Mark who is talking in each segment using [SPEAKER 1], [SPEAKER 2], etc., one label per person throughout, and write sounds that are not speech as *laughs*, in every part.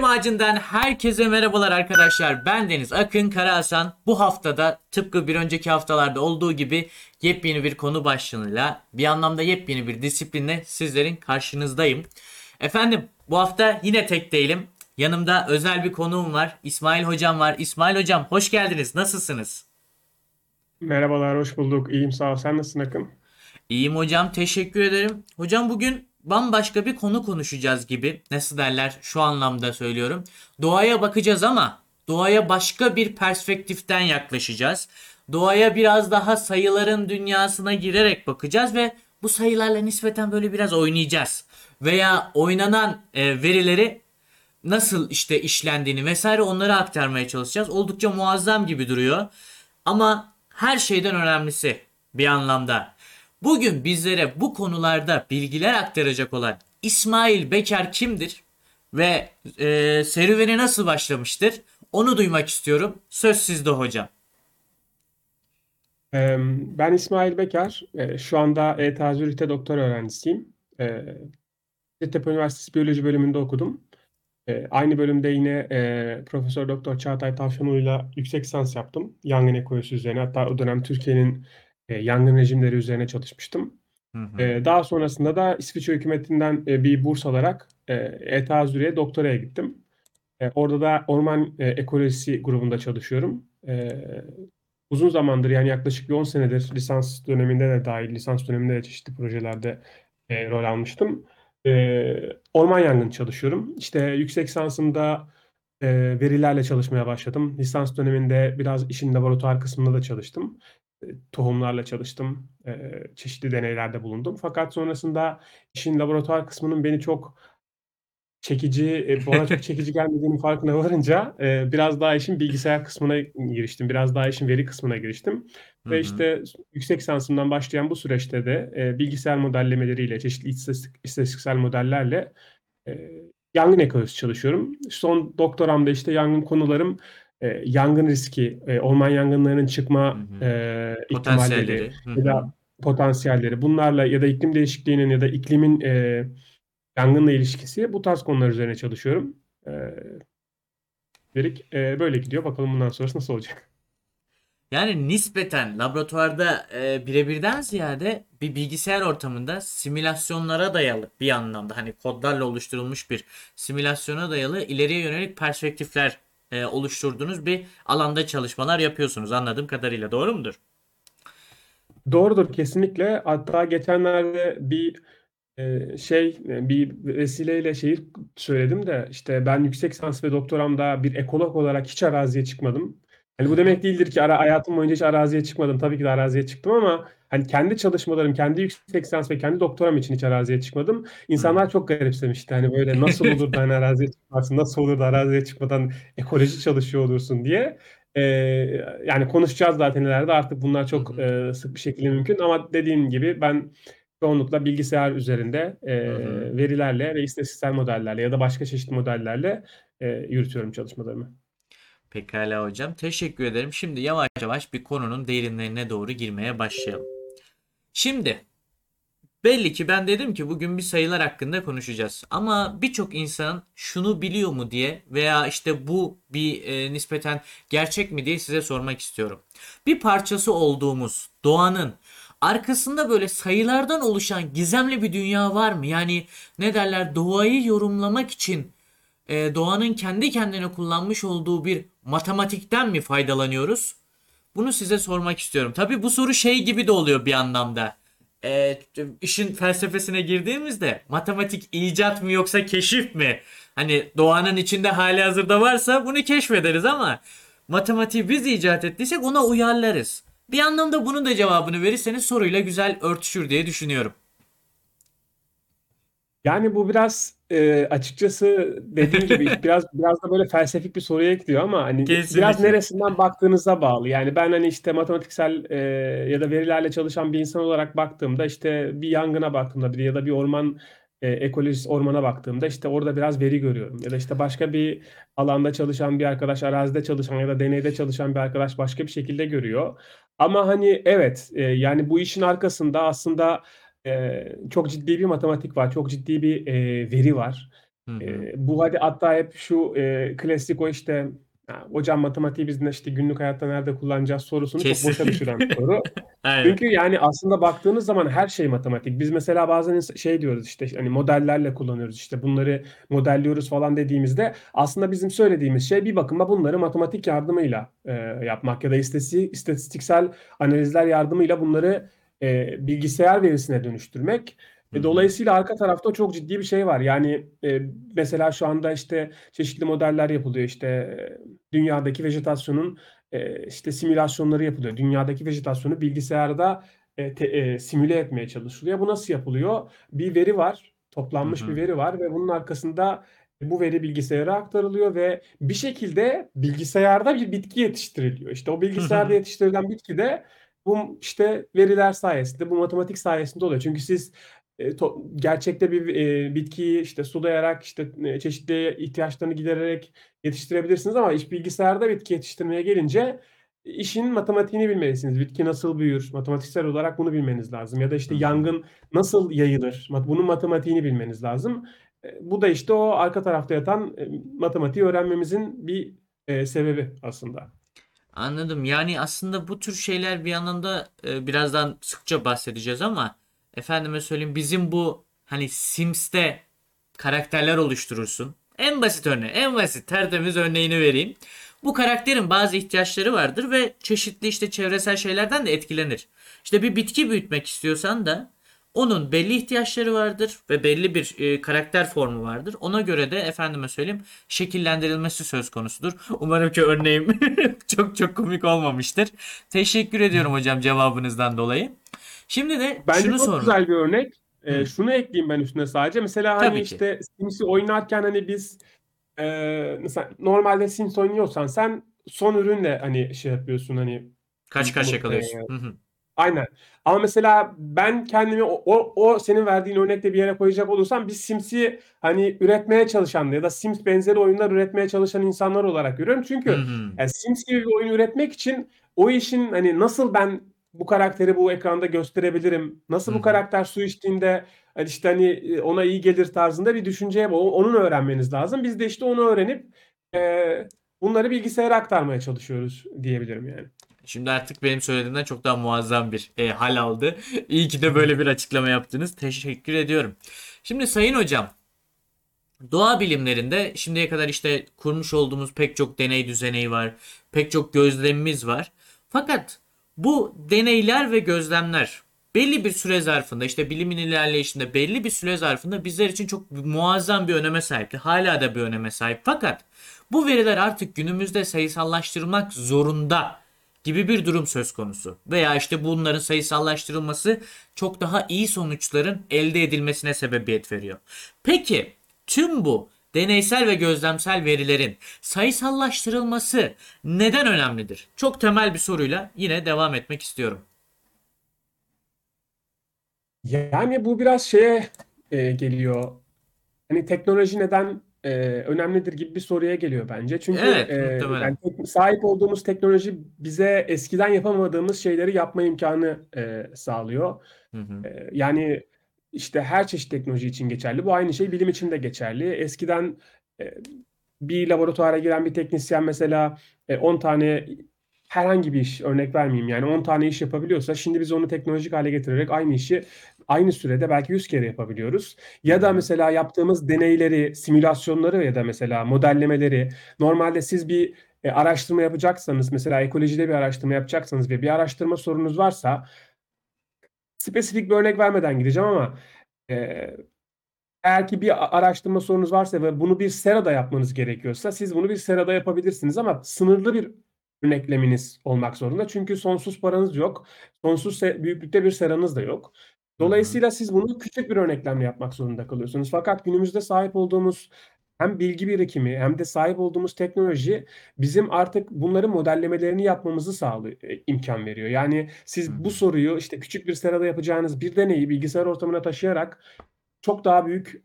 [SPEAKER 1] Verim Ağacı'ndan herkese merhabalar arkadaşlar. Ben Deniz Akın Karahasan. Bu haftada tıpkı bir önceki haftalarda olduğu gibi yepyeni bir konu başlığıyla bir anlamda yepyeni bir disiplinle sizlerin karşınızdayım. Efendim bu hafta yine tek değilim. Yanımda özel bir konuğum var. İsmail Hocam var. İsmail Hocam hoş geldiniz. Nasılsınız?
[SPEAKER 2] Merhabalar, hoş bulduk. İyiyim, sağ ol. Sen nasılsın Akın?
[SPEAKER 1] İyiyim hocam. Teşekkür ederim. Hocam bugün bambaşka bir konu konuşacağız gibi. Nasıl derler? Şu anlamda söylüyorum. Doğaya bakacağız ama doğaya başka bir perspektiften yaklaşacağız. Doğaya biraz daha sayıların dünyasına girerek bakacağız ve bu sayılarla nispeten böyle biraz oynayacağız. Veya oynanan e, verileri nasıl işte işlendiğini vesaire onları aktarmaya çalışacağız. Oldukça muazzam gibi duruyor. Ama her şeyden önemlisi bir anlamda. Bugün bizlere bu konularda bilgiler aktaracak olan İsmail Beker kimdir ve e, serüveni nasıl başlamıştır? Onu duymak istiyorum. Söz sizde hocam.
[SPEAKER 2] Ben İsmail Beker. Ee, Şu anda ETH doktor öğrencisiyim. Hacettepe Üniversitesi Biyoloji bölümünde okudum. Aynı bölümde yine Profesör Doktor Çağatay Tavşanoğlu'yla yüksek lisans yaptım. Yangın ekolojisi üzerine. Hatta o dönem Türkiye'nin e, yangın rejimleri üzerine çalışmıştım.
[SPEAKER 1] Hı hı.
[SPEAKER 2] Ee, Daha sonrasında da İsviçre hükümetinden e, bir burs alarak e, ETH Zürih'e doktoraya gittim. E, Orada da orman e, ekolojisi grubunda çalışıyorum. E, Uzun zamandır yani yaklaşık bir 10 senedir lisans döneminde de dahil, lisans döneminde de çeşitli projelerde e, rol almıştım. E, orman yangını çalışıyorum. İşte yüksek lisansımda e, verilerle çalışmaya başladım. Lisans döneminde biraz işin laboratuvar kısmında da çalıştım. Tohumlarla çalıştım. E, çeşitli deneylerde bulundum. Fakat sonrasında işin laboratuvar kısmının beni çok çekici, e, bana çok *laughs* çekici gelmediğinin farkına varınca e, biraz daha işin bilgisayar kısmına giriştim. Biraz daha işin veri kısmına giriştim. Ve
[SPEAKER 1] hı.
[SPEAKER 2] işte yüksek lisansımdan başlayan bu süreçte de e, bilgisayar modellemeleriyle, çeşitli istatistik, istatistiksel modellerle e, yangın ekolojisi çalışıyorum. Son doktoramda işte yangın konularım e, yangın riski, e, orman yangınlarının çıkma
[SPEAKER 1] Hı hı.
[SPEAKER 2] e,
[SPEAKER 1] Potansiyelleri.
[SPEAKER 2] ihtimalleri
[SPEAKER 1] Hı
[SPEAKER 2] ya da potansiyelleri bunlarla ya da iklim değişikliğinin ya da iklimin e, yangınla ilişkisi bu tarz konular üzerine çalışıyorum. E, dedik, e, böyle gidiyor. Bakalım bundan sonrası nasıl olacak?
[SPEAKER 1] Yani nispeten laboratuvarda e, birebirden ziyade bir bilgisayar ortamında simülasyonlara dayalı bir anlamda hani kodlarla oluşturulmuş bir simülasyona dayalı ileriye yönelik perspektifler e, oluşturduğunuz bir alanda çalışmalar yapıyorsunuz anladığım kadarıyla doğru mudur?
[SPEAKER 2] Doğrudur kesinlikle. Hatta geçenlerde bir e, şey e, bir vesileyle şeyi söyledim de işte ben yüksek lisans ve doktoramda bir ekolog olarak hiç araziye çıkmadım. Hani bu demek değildir ki ara, hayatım boyunca hiç araziye çıkmadım. Tabii ki de araziye çıktım ama hani kendi çalışmalarım, kendi yüksek lisans ve kendi doktoram için hiç araziye çıkmadım. İnsanlar çok garipsemişti. Hani böyle nasıl *laughs* olur da hani araziye çıkmazsın, nasıl olur da araziye çıkmadan ekoloji çalışıyor olursun diye. Ee, yani konuşacağız zaten ileride artık bunlar çok
[SPEAKER 1] Hı
[SPEAKER 2] e, sık bir şekilde mümkün ama dediğim gibi ben çoğunlukla bilgisayar üzerinde e, verilerle ve istatistiksel modellerle ya da başka çeşitli modellerle e, yürütüyorum çalışmalarımı.
[SPEAKER 1] Pekala hocam teşekkür ederim. Şimdi yavaş yavaş bir konunun derinlerine doğru girmeye başlayalım. Şimdi Belli ki ben dedim ki bugün bir sayılar hakkında konuşacağız. Ama birçok insan şunu biliyor mu diye veya işte bu bir e, nispeten gerçek mi diye size sormak istiyorum. Bir parçası olduğumuz doğanın arkasında böyle sayılardan oluşan gizemli bir dünya var mı? Yani ne derler doğayı yorumlamak için e, doğanın kendi kendine kullanmış olduğu bir matematikten mi faydalanıyoruz? Bunu size sormak istiyorum. Tabii bu soru şey gibi de oluyor bir anlamda. E, işin felsefesine girdiğimizde matematik icat mı yoksa keşif mi? Hani doğanın içinde hali hazırda varsa bunu keşfederiz ama matematiği biz icat ettiysek ona uyarlarız. Bir anlamda bunun da cevabını verirseniz soruyla güzel örtüşür diye düşünüyorum.
[SPEAKER 2] Yani bu biraz e, açıkçası dediğim gibi *laughs* biraz biraz da böyle felsefik bir soruya gidiyor ama hani biraz
[SPEAKER 1] Kesinlikle.
[SPEAKER 2] neresinden baktığınıza bağlı. Yani ben hani işte matematiksel e, ya da verilerle çalışan bir insan olarak baktığımda işte bir yangına baktığımda bir ya da bir orman e, ekolojisi ormana baktığımda işte orada biraz veri görüyorum. Ya da işte başka bir alanda çalışan bir arkadaş, arazide çalışan ya da deneyde çalışan bir arkadaş başka bir şekilde görüyor. Ama hani evet e, yani bu işin arkasında aslında Eee, çok ciddi bir matematik var, çok ciddi bir, eee, veri var.
[SPEAKER 1] Hı hı.
[SPEAKER 2] Eee, bu hadi hatta hep şu, eee, klasik o işte, "Ya, hocam matematiği biz ne işte günlük hayatta nerede kullanacağız?" sorusunu çok boşa düşüren bir soru. *laughs*
[SPEAKER 1] Aynen.
[SPEAKER 2] Çünkü yani aslında baktığınız zaman her şey matematik. Biz mesela bazen şey diyoruz işte, hani modellerle kullanıyoruz, işte bunları modelliyoruz falan dediğimizde aslında bizim söylediğimiz şey bir bakıma bunları matematik yardımıyla, eee, yapmak ya da istati istatistiksel analizler yardımıyla bunları, eee, bilgisayar verisine dönüştürmek. E, dolayısıyla arka tarafta çok ciddi bir şey var. Yani, eee, mesela şu anda işte çeşitli modeller yapılıyor. İşte, eee, dünyadaki vejetasyonun, eee, işte simülasyonları yapılıyor. Dünyadaki vejetasyonu bilgisayarda, eee, te eee, simüle etmeye çalışılıyor. Bu nasıl yapılıyor? Bir veri var, toplanmış bir
[SPEAKER 1] hı.
[SPEAKER 2] veri var ve bunun arkasında bu veri bilgisayara aktarılıyor ve bir şekilde bilgisayarda bir bitki yetiştiriliyor. İşte o bilgisayarda yetiştirilen bitki de bu işte veriler sayesinde, bu matematik sayesinde oluyor. Çünkü siz, eee, to gerçekte bir, eee, bitkiyi işte sulayarak, işte, eee, çeşitli ihtiyaçlarını gidererek yetiştirebilirsiniz ama iş bilgisayarda bitki yetiştirmeye gelince işin matematiğini bilmelisiniz. Bitki nasıl büyür? Matematiksel olarak bunu bilmeniz lazım ya da işte yangın nasıl yayılır? Bunun matematiğini bilmeniz lazım. Bu da işte o arka tarafta yatan, matematiği öğrenmemizin bir, sebebi aslında.
[SPEAKER 1] Anladım. Yani aslında bu tür şeyler bir yandan da e, birazdan sıkça bahsedeceğiz ama efendime söyleyeyim bizim bu hani Sims'te karakterler oluşturursun. En basit örneği, en basit tertemiz örneğini vereyim. Bu karakterin bazı ihtiyaçları vardır ve çeşitli işte çevresel şeylerden de etkilenir. İşte bir bitki büyütmek istiyorsan da onun belli ihtiyaçları vardır ve belli bir e, karakter formu vardır. Ona göre de efendime söyleyeyim şekillendirilmesi söz konusudur. Umarım ki örneğim *laughs* çok çok komik olmamıştır. Teşekkür ediyorum hocam cevabınızdan dolayı. Şimdi de
[SPEAKER 2] Bence
[SPEAKER 1] şunu
[SPEAKER 2] çok güzel bir örnek.
[SPEAKER 1] Hı.
[SPEAKER 2] şunu ekleyeyim ben üstüne sadece. Mesela
[SPEAKER 1] Tabii
[SPEAKER 2] hani
[SPEAKER 1] ki.
[SPEAKER 2] işte Sims'i oynarken hani biz, eee, mesela normalde Sims oynuyorsan sen son ürünle hani şey yapıyorsun hani
[SPEAKER 1] Kaç kaç yakalıyorsun. Hı hı.
[SPEAKER 2] Aynen. Ama mesela ben kendimi o o o senin verdiğin örnekle bir yere koyacak olursam biz Sims'i hani üretmeye çalışan ya da Sims benzeri oyunlar üretmeye çalışan insanlar olarak görüyorum. Çünkü
[SPEAKER 1] hı.
[SPEAKER 2] yani Sims gibi bir oyun üretmek için o işin hani nasıl ben bu karakteri bu ekranda gösterebilirim? Nasıl
[SPEAKER 1] Hı
[SPEAKER 2] bu
[SPEAKER 1] hı.
[SPEAKER 2] karakter su içtiğinde hani işte hani eee, ona iyi gelir tarzında bir düşünceye o onun öğrenmeniz lazım. Biz de işte onu öğrenip, eee, bunları bilgisayara aktarmaya çalışıyoruz diyebilirim yani.
[SPEAKER 1] Şimdi artık benim söylediğimden çok daha muazzam bir e, hal aldı. *laughs* İyi ki de böyle bir açıklama yaptınız. Teşekkür ediyorum. Şimdi sayın hocam, doğa bilimlerinde şimdiye kadar işte kurmuş olduğumuz pek çok deney düzeneği var. Pek çok gözlemimiz var. Fakat bu deneyler ve gözlemler belli bir süre zarfında işte bilimin ilerleyişinde belli bir süre zarfında bizler için çok muazzam bir öneme sahipti. Hala da bir öneme sahip. Fakat bu veriler artık günümüzde sayısallaştırılmak zorunda gibi bir durum söz konusu. Veya işte bunların sayısallaştırılması çok daha iyi sonuçların elde edilmesine sebebiyet veriyor. Peki tüm bu deneysel ve gözlemsel verilerin sayısallaştırılması neden önemlidir? Çok temel bir soruyla yine devam etmek istiyorum.
[SPEAKER 2] Yani bu biraz şeye, eee, geliyor. Hani teknoloji neden, eee, önemlidir gibi bir soruya geliyor bence. Çünkü,
[SPEAKER 1] Evet,
[SPEAKER 2] eee,
[SPEAKER 1] muhtemelen.
[SPEAKER 2] yani sahip olduğumuz teknoloji bize eskiden yapamadığımız şeyleri yapma imkânı, eee, sağlıyor.
[SPEAKER 1] Hı hı.
[SPEAKER 2] Eee, yani işte her çeşit teknoloji için geçerli. Bu aynı şey bilim için de geçerli. Eskiden, eee, bir laboratuvara giren bir teknisyen mesela, eee, 10 tane herhangi bir iş, örnek vermeyeyim yani 10 tane iş yapabiliyorsa şimdi biz onu teknolojik hâle getirerek aynı işi aynı sürede belki 100 kere yapabiliyoruz. Ya da mesela yaptığımız deneyleri, simülasyonları ya da mesela modellemeleri normalde siz bir, eee, araştırma yapacaksanız mesela ekolojide bir araştırma yapacaksanız ve bir araştırma sorunuz varsa spesifik bir örnek vermeden gideceğim ama, eee, eğer ki bir araştırma sorunuz varsa ve bunu bir serada yapmanız gerekiyorsa siz bunu bir serada yapabilirsiniz ama sınırlı bir örnekleminiz olmak zorunda. Çünkü sonsuz paranız yok. Sonsuz büyüklükte bir seranız da yok. Dolayısıyla siz bunu küçük bir örneklemle yapmak zorunda kalıyorsunuz. Fakat günümüzde sahip olduğumuz hem bilgi birikimi hem de sahip olduğumuz teknoloji bizim artık bunların modellemelerini yapmamızı sağlıyor eee, imkân veriyor. Yani siz bu soruyu işte küçük bir serada yapacağınız bir deneyi bilgisayar ortamına taşıyarak çok daha büyük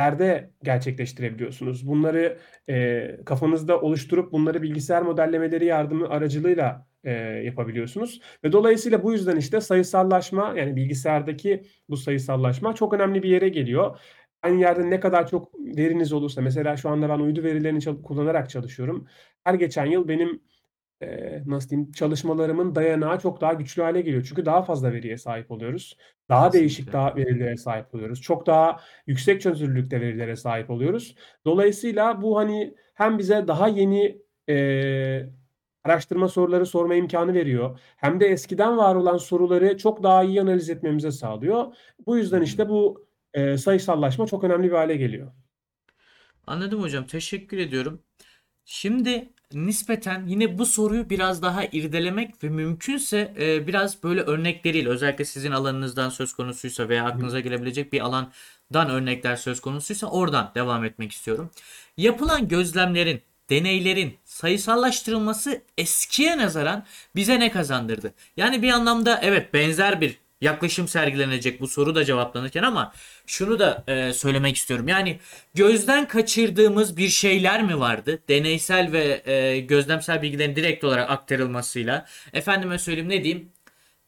[SPEAKER 2] örneklemlerde gerçekleştirebiliyorsunuz. Bunları, eee, kafanızda oluşturup bunları bilgisayar modellemeleri yardımı aracılığıyla, eee, yapabiliyorsunuz ve dolayısıyla bu yüzden işte sayısallaşma yani bilgisayardaki bu sayısallaşma çok önemli bir yere geliyor. aynı yerde ne kadar çok veriniz olursa mesela şu anda ben uydu verilerini çal kullanarak çalışıyorum. Her geçen yıl benim, eee, nasıl diyeyim, çalışmalarımın dayanağı çok daha güçlü hâle geliyor. Çünkü daha fazla veriye sahip oluyoruz. Daha değişik
[SPEAKER 1] Kesinlikle.
[SPEAKER 2] daha verilere sahip oluyoruz. Çok daha yüksek çözünürlükte verilere sahip oluyoruz. Dolayısıyla bu, hani, hem bize daha yeni, eee, araştırma soruları sorma imkânı veriyor hem de eskiden var olan soruları çok daha iyi analiz etmemize sağlıyor. Bu yüzden, işte, bu, eee, sayısallaşma çok önemli bir hâle geliyor.
[SPEAKER 1] Anladım hocam, teşekkür ediyorum. Şimdi nispeten yine bu soruyu biraz daha irdelemek ve mümkünse, eee, biraz böyle örnekleriyle özellikle sizin alanınızdan söz konusuysa veya aklınıza gelebilecek bir alandan örnekler söz konusuysa oradan devam etmek istiyorum. Yapılan gözlemlerin, deneylerin sayısallaştırılması eskiye nazaran bize ne kazandırdı? Yani bir anlamda evet benzer bir yaklaşım sergilenecek bu soru da cevaplanırken ama şunu da e, söylemek istiyorum. Yani gözden kaçırdığımız bir şeyler mi vardı? Deneysel ve e, gözlemsel bilgilerin direkt olarak aktarılmasıyla. Efendime söyleyeyim ne diyeyim?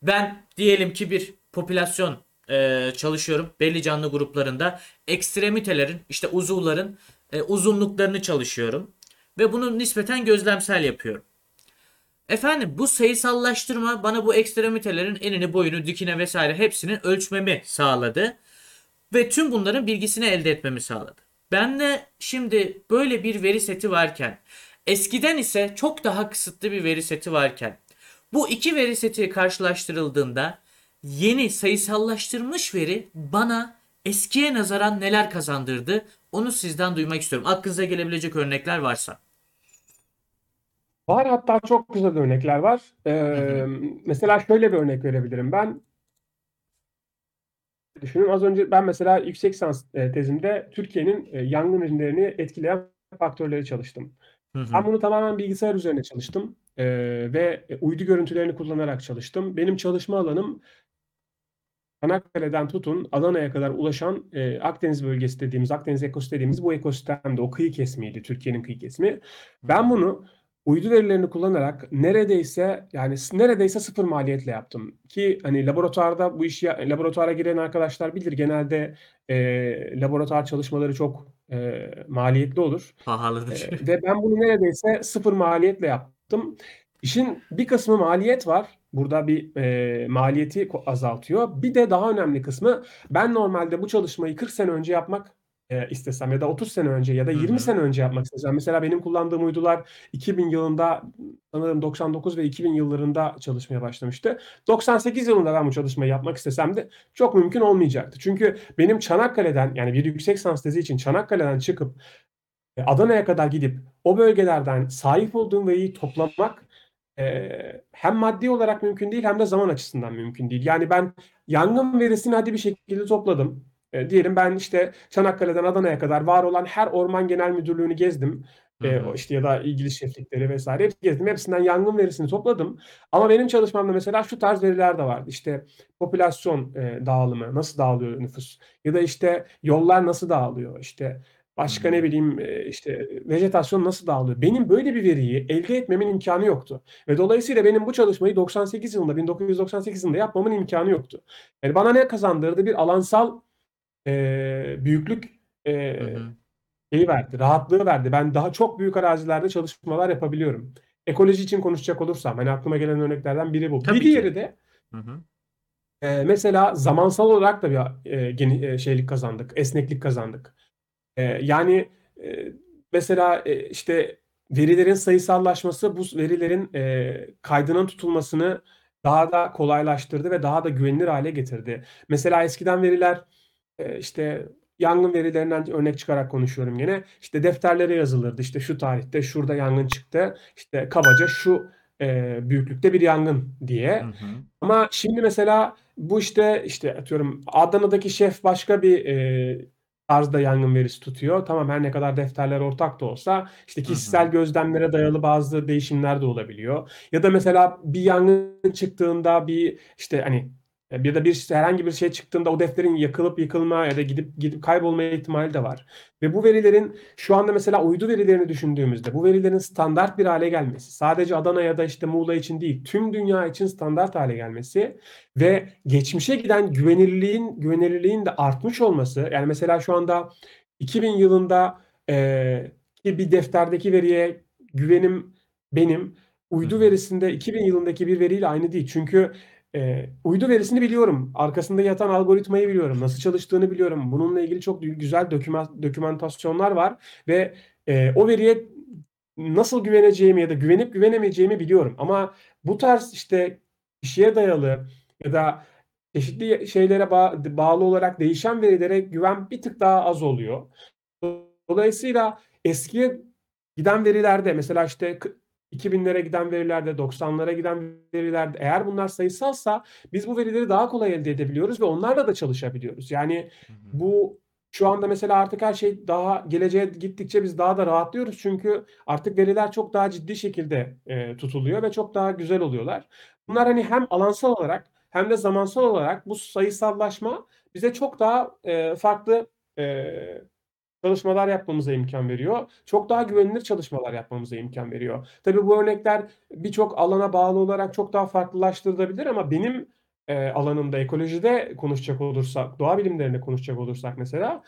[SPEAKER 1] Ben diyelim ki bir popülasyon e, çalışıyorum. Belli canlı gruplarında ekstremitelerin işte uzuvların e, uzunluklarını çalışıyorum. Ve bunu nispeten gözlemsel yapıyorum. Efendim bu sayısallaştırma bana bu ekstremitelerin enini, boyunu, dikine vesaire hepsinin ölçmemi sağladı. Ve tüm bunların bilgisini elde etmemi sağladı. Ben de şimdi böyle bir veri seti varken, eskiden ise çok daha kısıtlı bir veri seti varken, bu iki veri seti karşılaştırıldığında yeni sayısallaştırılmış veri bana eskiye nazaran neler kazandırdı? Onu sizden duymak istiyorum. Aklınıza gelebilecek örnekler varsa.
[SPEAKER 2] Var, hatta çok güzel örnekler var.
[SPEAKER 1] Hı hı.
[SPEAKER 2] Emm, mesela şöyle bir örnek verebilirim ben. Düşünün, az önce ben mesela yüksek lisans, eee, tezimde Türkiye'nin, eee, yangın risklerini etkileyen faktörleri çalıştım.
[SPEAKER 1] Hı
[SPEAKER 2] Ben
[SPEAKER 1] hı.
[SPEAKER 2] bunu tamamen bilgisayar üzerine çalıştım, eee, ve uydu görüntülerini kullanarak çalıştım. Benim çalışma alanım Çanakkale'den tutun Adana'ya kadar ulaşan, eee, Akdeniz bölgesi dediğimiz, Akdeniz ekosu dediğimiz bu ekosistemde o kıyı kesimiydi, Türkiye'nin kıyı kesimi. Ben bunu uydu verilerini kullanarak neredeyse, yani neredeyse sıfır maliyetle yaptım ki hani laboratuvarda bu işi laboratuvara giren arkadaşlar bilir genelde, eee, laboratuvar çalışmaları çok, eee, maliyetli olur,
[SPEAKER 1] Pahalıdır.
[SPEAKER 2] eee, ve ben bunu neredeyse sıfır maliyetle yaptım. İşin bir kısmı maliyet var. Burada bir, eee, maliyeti azaltıyor. Bir de daha önemli kısmı ben normalde bu çalışmayı 40 sene önce yapmak, eee, istesem ya da 30 sene önce ya da
[SPEAKER 1] Hı
[SPEAKER 2] 20
[SPEAKER 1] hı.
[SPEAKER 2] sene önce yapmak istesem mesela benim kullandığım uydular 2000 yılında sanırım 99 ve 2000 yıllarında çalışmaya başlamıştı. 98 yılında ben bu çalışmayı yapmak istesem de çok mümkün olmayacaktı. Çünkü benim Çanakkale'den, yani bir yüksek lisans tezi için Çanakkale'den çıkıp, eee, Adana'ya kadar gidip o bölgelerden sahip olduğum veriyi toplamak, eee, hem maddi olarak mümkün değil hem de zaman açısından mümkün değil. Yani ben yangın verisini hadi bir şekilde topladım. Eee, diyelim ben işte Çanakkale'den Adana'ya kadar var olan her orman genel müdürlüğünü gezdim. O işte ya da ilgili şeflikleri vs. hepsini gezdim. Hepsinden yangın verisini topladım ama benim çalışmamda mesela şu tarz veriler de vardı. İşte popülasyon, eee, dağılımı, nasıl dağılıyor nüfus ya da işte yollar nasıl dağılıyor, işte başka ne bileyim, eee, işte vejetasyon nasıl dağılıyor? Benim böyle bir veriyi elde etmemin imkânı yoktu ve dolayısıyla benim bu çalışmayı 98 yılında, 1998 yılında yapmamın imkânı yoktu. Yani bana ne kazandırdı? Bir alansal, eee, büyüklük,
[SPEAKER 1] Hı
[SPEAKER 2] eee,
[SPEAKER 1] hı.
[SPEAKER 2] şeyi verdi, rahatlığı verdi. Ben daha çok büyük arazilerde çalışmalar yapabiliyorum. Ekoloji için konuşacak olursam, hani aklıma gelen örneklerden biri bu. Bir
[SPEAKER 1] Tabii ki.
[SPEAKER 2] diğeri de
[SPEAKER 1] Hı hı.
[SPEAKER 2] eee, mesela zamansal olarak da bir a eee, geni eee, şeylik kazandık, esneklik kazandık. Eee, yani, eee, mesela, eee, işte verilerin sayısallaşması bu s verilerin, eee, kaydının tutulmasını daha da kolaylaştırdı ve daha da güvenilir hâle getirdi. Mesela eskiden veriler, eee, işte yangın verilerinden örnek çıkarak konuşuyorum gene. İşte defterlere yazılırdı. İşte şu tarihte şurada yangın çıktı. İşte kabaca şu, eee, büyüklükte bir yangın
[SPEAKER 1] Hı
[SPEAKER 2] diye.
[SPEAKER 1] hı.
[SPEAKER 2] Ama şimdi mesela bu işte işte atıyorum Adana'daki şef başka bir, eee, tarzda yangın verisi tutuyor. Tamam, her ne kadar defterler ortak da olsa işte
[SPEAKER 1] Hı hı.
[SPEAKER 2] kişisel gözlemlere dayalı bazı değişimler de olabiliyor. Ya da mesela bir yangın çıktığında bir işte hani, E, ya da bir herhangi bir şey çıktığında o defterin yakılıp yıkılma ya da gidip gidip kaybolma ihtimali de var. Ve bu verilerin şu anda mesela uydu verilerini düşündüğümüzde bu verilerin standart bir hale gelmesi, sadece Adana ya da işte Muğla için değil, tüm dünya için standart hale gelmesi ve geçmişe giden güvenilirliğin güvenilirliğin de artmış olması. Yani mesela şu anda 2000 yılında e, ki bir defterdeki veriye güvenim benim uydu verisinde 2000 yılındaki bir veriyle aynı değil. Çünkü e, uydu verisini biliyorum. Arkasında yatan algoritmayı biliyorum. Nasıl çalıştığını biliyorum. Bununla ilgili çok güzel doküman, dokümantasyonlar var ve e, o veriye nasıl güveneceğimi ya da güvenip güvenemeyeceğimi biliyorum. Ama bu tarz işte kişiye dayalı ya da çeşitli şeylere ba- bağlı olarak değişen verilere güven bir tık daha az oluyor. Dolayısıyla eskiye giden verilerde mesela işte 2000'lere giden verilerde, 90'lara giden verilerde eğer bunlar sayısalsa biz bu verileri daha kolay elde edebiliyoruz ve onlarla da çalışabiliyoruz. Yani
[SPEAKER 1] Hı hı.
[SPEAKER 2] bu şu anda mesela artık her şey daha geleceğe gittikçe biz daha da rahatlıyoruz. Çünkü artık veriler çok daha ciddi şekilde e, tutuluyor ve çok daha güzel oluyorlar. Bunlar hani hem alansal olarak hem de zamansal olarak bu sayısallaşma bize çok daha e, farklı e, çalışmalar yapmamıza imkan veriyor. Çok daha güvenilir çalışmalar yapmamıza imkan veriyor. Tabii bu örnekler birçok alana bağlı olarak çok daha farklılaştırılabilir ama benim e, alanımda ekolojide konuşacak olursak, doğa bilimlerinde konuşacak olursak mesela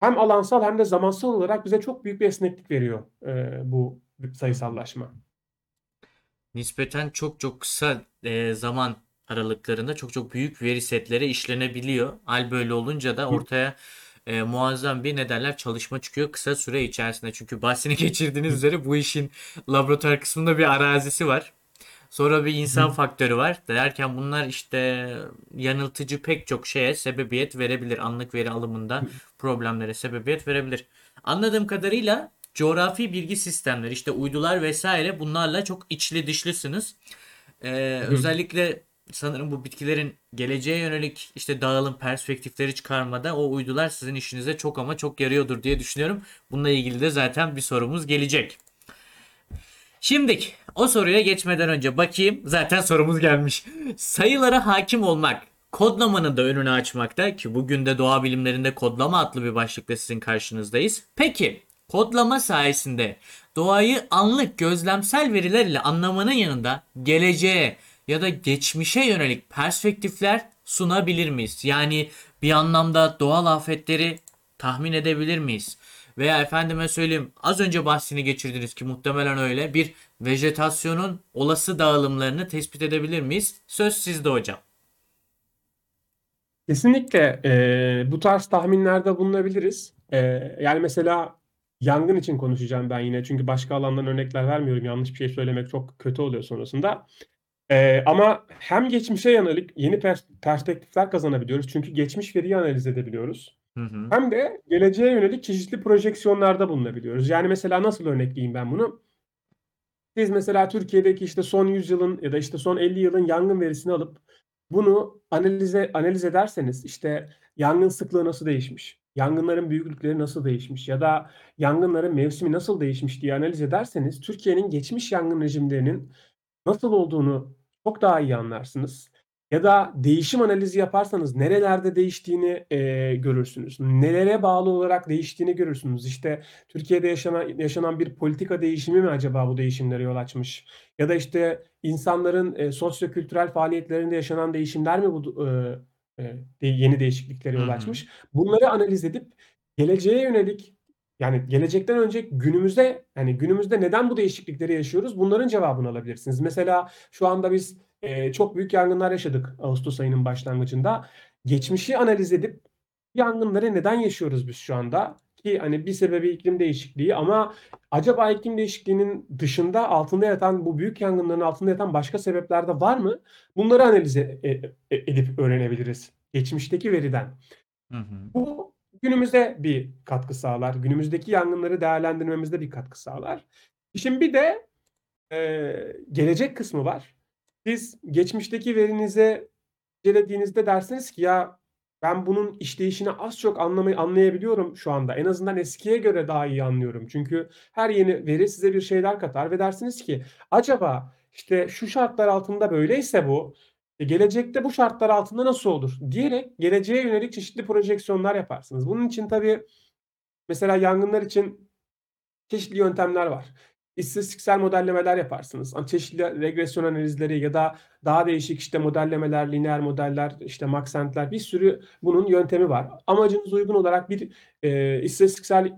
[SPEAKER 2] hem alansal hem de zamansal olarak bize çok büyük bir esneklik veriyor e, bu sayısallaşma.
[SPEAKER 1] Nispeten çok çok kısa e, zaman aralıklarında çok çok büyük veri setleri işlenebiliyor. Hal böyle olunca da ortaya e, muazzam bir ne derler çalışma çıkıyor kısa süre içerisinde. Çünkü bahsini *laughs* geçirdiğiniz üzere bu işin laboratuvar kısmında bir arazisi var. Sonra bir insan faktörü var. Derken bunlar işte yanıltıcı pek çok şeye sebebiyet verebilir. Anlık veri alımında problemlere sebebiyet verebilir. Anladığım kadarıyla coğrafi bilgi sistemleri işte uydular vesaire bunlarla çok içli dışlısınız. Ee, özellikle sanırım bu bitkilerin geleceğe yönelik işte dağılım perspektifleri çıkarmada o uydular sizin işinize çok ama çok yarıyordur diye düşünüyorum. Bununla ilgili de zaten bir sorumuz gelecek. Şimdi o soruya geçmeden önce bakayım zaten sorumuz gelmiş. Sayılara hakim olmak kodlamanın da önünü açmakta ki bugün de doğa bilimlerinde kodlama adlı bir başlıkla sizin karşınızdayız. Peki kodlama sayesinde doğayı anlık gözlemsel veriler ile anlamanın yanında geleceğe ya da geçmişe yönelik perspektifler sunabilir miyiz? Yani bir anlamda doğal afetleri tahmin edebilir miyiz? Veya efendime söyleyeyim az önce bahsini geçirdiniz ki muhtemelen öyle bir vejetasyonun olası dağılımlarını tespit edebilir miyiz? Söz sizde hocam.
[SPEAKER 2] Kesinlikle e, bu tarz tahminlerde bulunabiliriz. E, yani mesela yangın için konuşacağım ben yine çünkü başka alandan örnekler vermiyorum. Yanlış bir şey söylemek çok kötü oluyor sonrasında. E, ama hem geçmişe yönelik yeni pers- perspektifler kazanabiliyoruz çünkü geçmiş veriyi analiz edebiliyoruz.
[SPEAKER 1] Hı hı.
[SPEAKER 2] Hem de geleceğe yönelik çeşitli projeksiyonlarda bulunabiliyoruz. Yani mesela nasıl örnekleyeyim ben bunu? Siz mesela Türkiye'deki işte son 100 yılın ya da işte son 50 yılın yangın verisini alıp bunu analize analiz ederseniz işte yangın sıklığı nasıl değişmiş? Yangınların büyüklükleri nasıl değişmiş? Ya da yangınların mevsimi nasıl değişmiş diye analiz ederseniz Türkiye'nin geçmiş yangın rejimlerinin nasıl olduğunu çok daha iyi anlarsınız. Ya da değişim analizi yaparsanız nerelerde değiştiğini e, görürsünüz. Nelere bağlı olarak değiştiğini görürsünüz. İşte Türkiye'de yaşanan, yaşanan bir politika değişimi mi acaba bu değişimlere yol açmış? Ya da işte insanların e, sosyokültürel faaliyetlerinde yaşanan değişimler mi bu e, e, yeni değişikliklere yol açmış? Bunları analiz edip geleceğe yönelik yani gelecekten önce günümüzde yani günümüzde neden bu değişiklikleri yaşıyoruz? Bunların cevabını alabilirsiniz. Mesela şu anda biz e, çok büyük yangınlar yaşadık Ağustos ayının başlangıcında. Geçmişi analiz edip yangınları neden yaşıyoruz biz şu anda? Ki hani bir sebebi iklim değişikliği ama acaba iklim değişikliğinin dışında altında yatan bu büyük yangınların altında yatan başka sebepler de var mı? Bunları analiz e- e- edip öğrenebiliriz geçmişteki veriden.
[SPEAKER 1] Hı hı.
[SPEAKER 2] Bu günümüze bir katkı sağlar. Günümüzdeki yangınları değerlendirmemizde bir katkı sağlar. Şimdi bir de e, gelecek kısmı var. Siz geçmişteki verinizi incelediğinizde dersiniz ki ya ben bunun işleyişini az çok anlamayı anlayabiliyorum şu anda. En azından eskiye göre daha iyi anlıyorum. Çünkü her yeni veri size bir şeyler katar ve dersiniz ki acaba işte şu şartlar altında böyleyse bu E, gelecekte bu şartlar altında nasıl olur diyerek geleceğe yönelik çeşitli projeksiyonlar yaparsınız. Bunun için tabii mesela yangınlar için çeşitli yöntemler var. İstatistiksel modellemeler yaparsınız. Çeşitli regresyon analizleri ya da daha değişik işte modellemeler, lineer modeller, işte Maxent'ler bir sürü bunun yöntemi var. Amacınız uygun olarak bir e, istatistiksel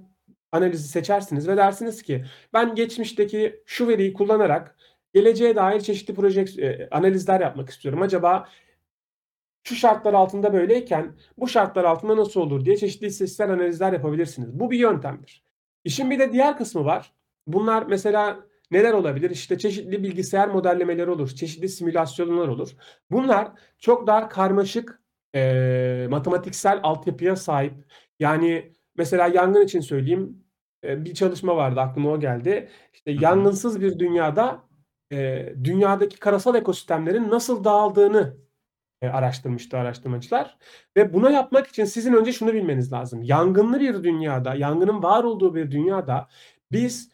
[SPEAKER 2] analizi seçersiniz ve dersiniz ki ben geçmişteki şu veriyi kullanarak geleceğe dair çeşitli proje e, analizler yapmak istiyorum. Acaba şu şartlar altında böyleyken bu şartlar altında nasıl olur diye çeşitli istatistiksel analizler yapabilirsiniz. Bu bir yöntemdir. İşin bir de diğer kısmı var. Bunlar mesela neler olabilir? İşte çeşitli bilgisayar modellemeleri olur, çeşitli simülasyonlar olur. Bunlar çok daha karmaşık e, matematiksel altyapıya sahip. Yani mesela yangın için söyleyeyim e, bir çalışma vardı aklıma o geldi. İşte yangınsız bir dünyada e, dünyadaki karasal ekosistemlerin nasıl dağıldığını e, araştırmıştı araştırmacılar. Ve buna yapmak için sizin önce şunu bilmeniz lazım. Yangınlı bir dünyada, yangının var olduğu bir dünyada biz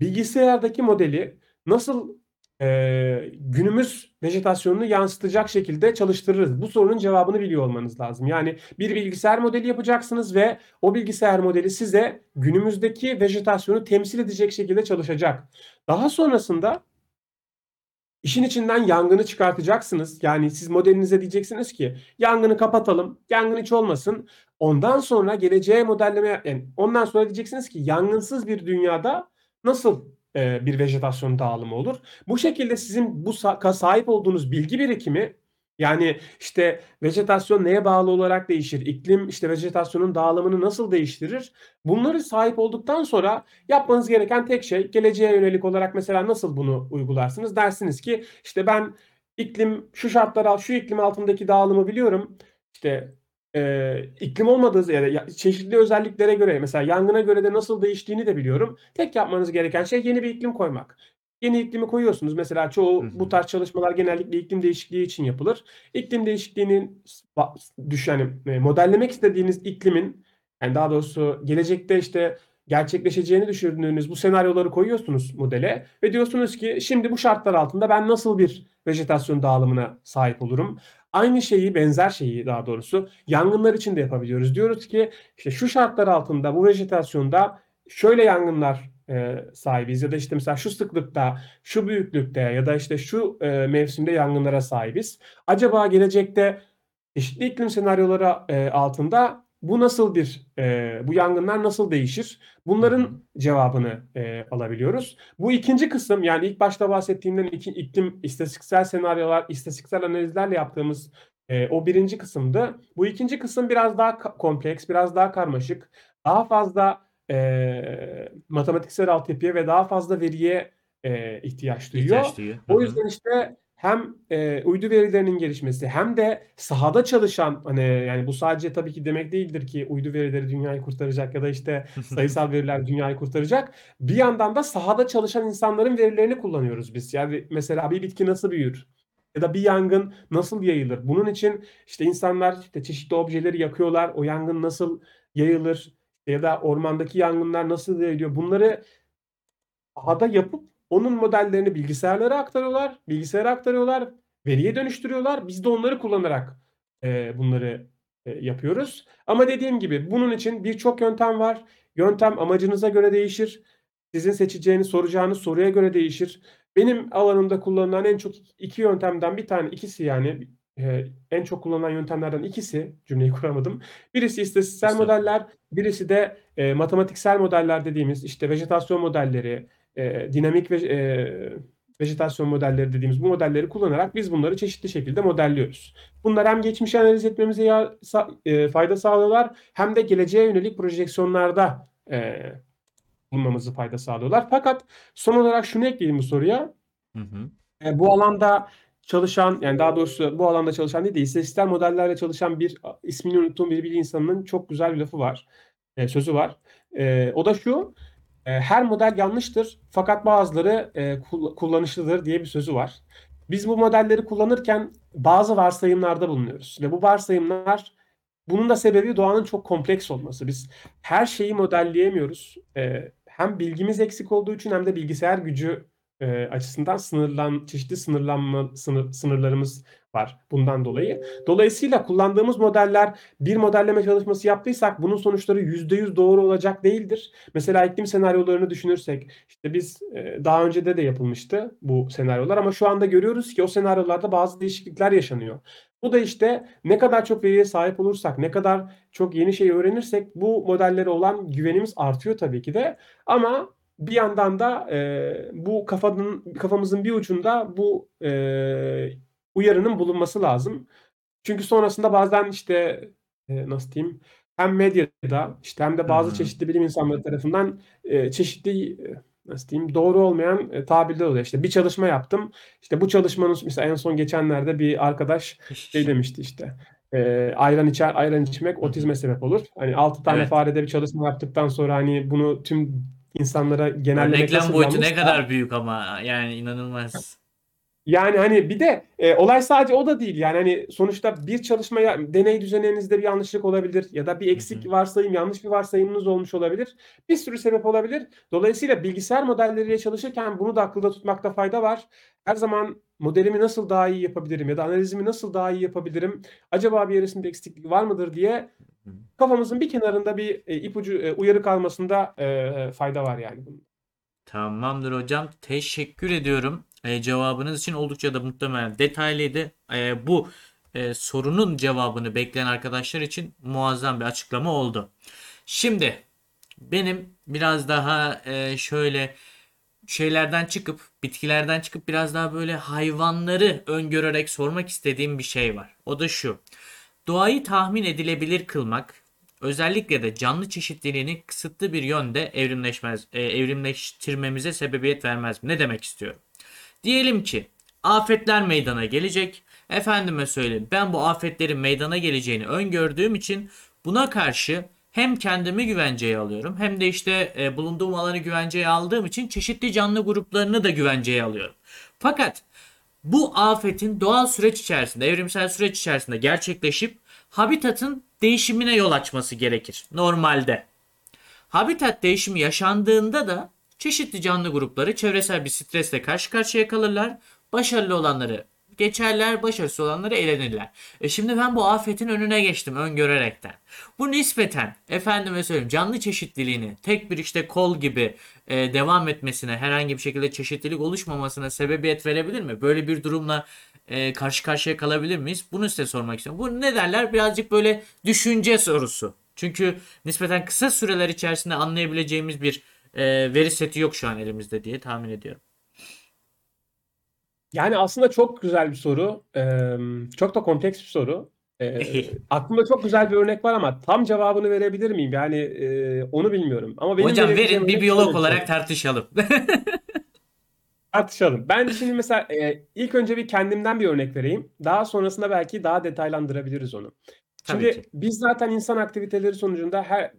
[SPEAKER 2] bilgisayardaki modeli nasıl e, günümüz vejetasyonunu yansıtacak şekilde çalıştırırız? Bu sorunun cevabını biliyor olmanız lazım. Yani bir bilgisayar modeli yapacaksınız ve o bilgisayar modeli size günümüzdeki vejetasyonu temsil edecek şekilde çalışacak. Daha sonrasında İşin içinden yangını çıkartacaksınız. Yani siz modelinize diyeceksiniz ki yangını kapatalım, yangın hiç olmasın. Ondan sonra geleceğe modelleme yani ondan sonra diyeceksiniz ki yangınsız bir dünyada nasıl e, bir vejetasyon dağılımı olur? Bu şekilde sizin bu sa- sahip olduğunuz bilgi birikimi yani işte vejetasyon neye bağlı olarak değişir? İklim işte vejetasyonun dağılımını nasıl değiştirir? Bunları sahip olduktan sonra yapmanız gereken tek şey geleceğe yönelik olarak mesela nasıl bunu uygularsınız? Dersiniz ki işte ben iklim şu şartlar şu iklim altındaki dağılımı biliyorum. İşte e, iklim olmadığı ya da çeşitli özelliklere göre mesela yangına göre de nasıl değiştiğini de biliyorum. Tek yapmanız gereken şey yeni bir iklim koymak. Yeni iklimi koyuyorsunuz. Mesela çoğu bu tarz çalışmalar genellikle iklim değişikliği için yapılır. İklim değişikliğinin düş yani e, modellemek istediğiniz iklimin yani daha doğrusu gelecekte işte gerçekleşeceğini düşündüğünüz bu senaryoları koyuyorsunuz modele ve diyorsunuz ki şimdi bu şartlar altında ben nasıl bir vejetasyon dağılımına sahip olurum? Aynı şeyi, benzer şeyi daha doğrusu yangınlar için de yapabiliyoruz. Diyoruz ki işte şu şartlar altında bu vejetasyonda şöyle yangınlar e, sahibiz ya da işte mesela şu sıklıkta, şu büyüklükte ya da işte şu e, mevsimde yangınlara sahibiz. Acaba gelecekte çeşitli iklim senaryoları e, altında bu nasıl bir e, bu yangınlar nasıl değişir? Bunların cevabını e, alabiliyoruz. Bu ikinci kısım yani ilk başta bahsettiğimden iki, iklim istatistiksel senaryolar, istatistiksel analizlerle yaptığımız e, o birinci kısımdı. Bu ikinci kısım biraz daha kompleks, biraz daha karmaşık, daha fazla e, matematiksel altyapıya ve daha fazla veriye e, ihtiyaç duyuyor.
[SPEAKER 1] İhtiyaç duyuyor.
[SPEAKER 2] O yüzden işte hem e, uydu verilerinin gelişmesi hem de sahada çalışan hani yani bu sadece tabii ki demek değildir ki uydu verileri dünyayı kurtaracak ya da işte *laughs* sayısal veriler dünyayı kurtaracak. Bir yandan da sahada çalışan insanların verilerini kullanıyoruz biz. Yani mesela bir bitki nasıl büyür? Ya da bir yangın nasıl yayılır? Bunun için işte insanlar işte çeşitli objeleri yakıyorlar. O yangın nasıl yayılır? Ya da ormandaki yangınlar nasıl yayılıyor? Bunları sahada yapıp onun modellerini bilgisayarlara aktarıyorlar, bilgisayara aktarıyorlar, veriye dönüştürüyorlar. Biz de onları kullanarak e, bunları e, yapıyoruz. Ama dediğim gibi bunun için birçok yöntem var. Yöntem amacınıza göre değişir. Sizin seçeceğiniz, soracağınız soruya göre değişir. Benim alanımda kullanılan en çok iki yöntemden bir tane, ikisi yani e, en çok kullanılan yöntemlerden ikisi cümleyi *laughs* kuramadım. Birisi istatistiksel modeller, birisi de e, matematiksel modeller dediğimiz işte vejetasyon modelleri, e, dinamik ve e, vejetasyon modelleri dediğimiz bu modelleri kullanarak biz bunları çeşitli şekilde modelliyoruz. Bunlar hem geçmişi analiz etmemize ya, sa, e, fayda sağlıyorlar hem de geleceğe yönelik projeksiyonlarda e, bulmamızı fayda sağlıyorlar. Fakat son olarak şunu ekleyeyim bu soruya.
[SPEAKER 1] Hı hı.
[SPEAKER 2] E, bu alanda çalışan yani daha doğrusu bu alanda çalışan değil de istatistiksel modellerle çalışan bir ismini unuttuğum bir bilim insanının çok güzel bir lafı var. E, sözü var. E, o da şu. E, her model yanlıştır fakat bazıları e, kull- kullanışlıdır diye bir sözü var. Biz bu modelleri kullanırken bazı varsayımlarda bulunuyoruz ve bu varsayımlar bunun da sebebi doğanın çok kompleks olması. Biz her şeyi modelleyemiyoruz. E, hem bilgimiz eksik olduğu için hem de bilgisayar gücü eee, açısından sınırlan çeşitli sınırlanma sınır sınırlarımız var bundan dolayı. Dolayısıyla kullandığımız modeller bir modelleme çalışması yaptıysak bunun sonuçları %100 doğru olacak değildir. Mesela iklim senaryolarını düşünürsek işte biz eee, daha önce de de yapılmıştı bu senaryolar ama şu anda görüyoruz ki o senaryolarda bazı değişiklikler yaşanıyor. Bu da işte ne kadar çok veriye sahip olursak, ne kadar çok yeni şey öğrenirsek bu modellere olan güvenimiz artıyor tabii ki de. Ama bir yandan da eee, bu kafanın kafamızın bir ucunda bu eee, uyarının bulunması lazım. Çünkü sonrasında bazen işte eee, nasıl diyeyim hem medyada işte hem de bazı
[SPEAKER 1] hı.
[SPEAKER 2] çeşitli bilim insanları tarafından eee, çeşitli eee, nasıl diyeyim doğru olmayan eee, tabirler oluyor. İşte bir çalışma yaptım. İşte bu çalışmanın mesela en son geçenlerde bir arkadaş şey demişti işte eee, ayran içer ayran içmek otizme sebep olur. Hani 6 tane
[SPEAKER 1] Evet.
[SPEAKER 2] farede bir çalışma yaptıktan sonra hani bunu tüm insanlara
[SPEAKER 1] Örneklem
[SPEAKER 2] nasıl
[SPEAKER 1] boyutu ne kadar büyük ama yani inanılmaz.
[SPEAKER 2] yani hani bir de e, olay sadece o da değil. Yani hani sonuçta bir çalışmaya deney düzeninizde bir yanlışlık olabilir ya da bir eksik varsayım, yanlış bir varsayımınız olmuş olabilir. Bir sürü sebep olabilir. Dolayısıyla bilgisayar modelleriyle çalışırken bunu da akılda tutmakta fayda var. Her zaman modelimi nasıl daha iyi yapabilirim ya da analizimi nasıl daha iyi yapabilirim? Acaba bir yerisinde eksiklik var mıdır diye. Kafamızın bir kenarında bir e, ipucu e, uyarı kalmasında e, fayda var yani.
[SPEAKER 1] Tamamdır hocam. Teşekkür ediyorum. E, cevabınız için oldukça da muhtemelen detaylıydı. E, bu e, sorunun cevabını bekleyen arkadaşlar için muazzam bir açıklama oldu. Şimdi benim biraz daha e, şöyle şeylerden çıkıp bitkilerden çıkıp biraz daha böyle hayvanları öngörerek sormak istediğim bir şey var. O da şu. Doğayı tahmin edilebilir kılmak özellikle de canlı çeşitliliğini kısıtlı bir yönde evrimleşmez, e, evrimleştirmemize sebebiyet vermez mi? Ne demek istiyorum? Diyelim ki afetler meydana gelecek. Efendime söyleyeyim ben bu afetlerin meydana geleceğini öngördüğüm için buna karşı hem kendimi güvenceye alıyorum hem de işte e, bulunduğum alanı güvenceye aldığım için çeşitli canlı gruplarını da güvenceye alıyorum. Fakat bu afetin doğal süreç içerisinde, evrimsel süreç içerisinde gerçekleşip habitatın değişimine yol açması gerekir normalde. Habitat değişimi yaşandığında da çeşitli canlı grupları çevresel bir stresle karşı karşıya kalırlar. Başarılı olanları geçerler, başarısız olanları elenirler. E şimdi ben bu afetin önüne geçtim öngörerekten. Bu nispeten efendime söyleyeyim canlı çeşitliliğini tek bir işte kol gibi e, devam etmesine herhangi bir şekilde çeşitlilik oluşmamasına sebebiyet verebilir mi? Böyle bir durumla e, karşı karşıya kalabilir miyiz? Bunu size sormak istiyorum. Bu ne derler? Birazcık böyle düşünce sorusu. Çünkü nispeten kısa süreler içerisinde anlayabileceğimiz bir e, veri seti yok şu an elimizde diye tahmin ediyorum.
[SPEAKER 2] Yani aslında çok güzel bir soru. Eee, çok da kompleks bir soru. Eee, *laughs* aklımda çok güzel bir örnek var ama tam cevabını verebilir miyim? Yani eee, onu bilmiyorum. Ama benim
[SPEAKER 1] Hocam verin bir biyolog
[SPEAKER 2] bir
[SPEAKER 1] olarak
[SPEAKER 2] şey.
[SPEAKER 1] tartışalım. *laughs*
[SPEAKER 2] Tartışalım. Ben şimdi mesela eee, ilk önce bir kendimden bir örnek vereyim. Daha sonrasında belki daha detaylandırabiliriz onu.
[SPEAKER 1] Tabii
[SPEAKER 2] Şimdi
[SPEAKER 1] ki.
[SPEAKER 2] biz zaten insan aktiviteleri sonucunda her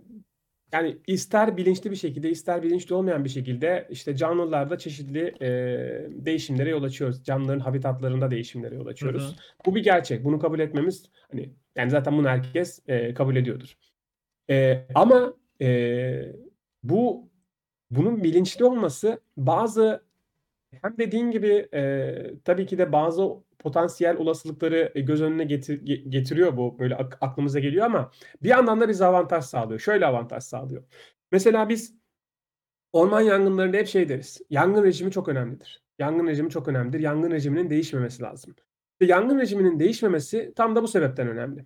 [SPEAKER 2] yani ister bilinçli bir şekilde ister bilinçli olmayan bir şekilde işte canlılarda çeşitli eee, değişimlere yol açıyoruz. Canlıların habitatlarında değişimlere yol
[SPEAKER 1] Hı
[SPEAKER 2] açıyoruz.
[SPEAKER 1] hı.
[SPEAKER 2] Bu bir gerçek. Bunu kabul etmemiz hani yani zaten bunu herkes eee, kabul ediyordur. Eee, ama eee, bu bunun bilinçli olması bazı hem dediğin gibi eee, tabii ki de bazı potansiyel olasılıkları e, göz önüne getir- ge- getiriyor bu böyle ak- aklımıza geliyor ama bir yandan da bize avantaj sağlıyor. Şöyle avantaj sağlıyor. Mesela biz orman yangınlarında hep şey deriz. Yangın rejimi çok önemlidir. Yangın rejimi çok önemlidir. Yangın rejiminin değişmemesi lazım. Ve yangın rejiminin değişmemesi tam da bu sebepten önemli.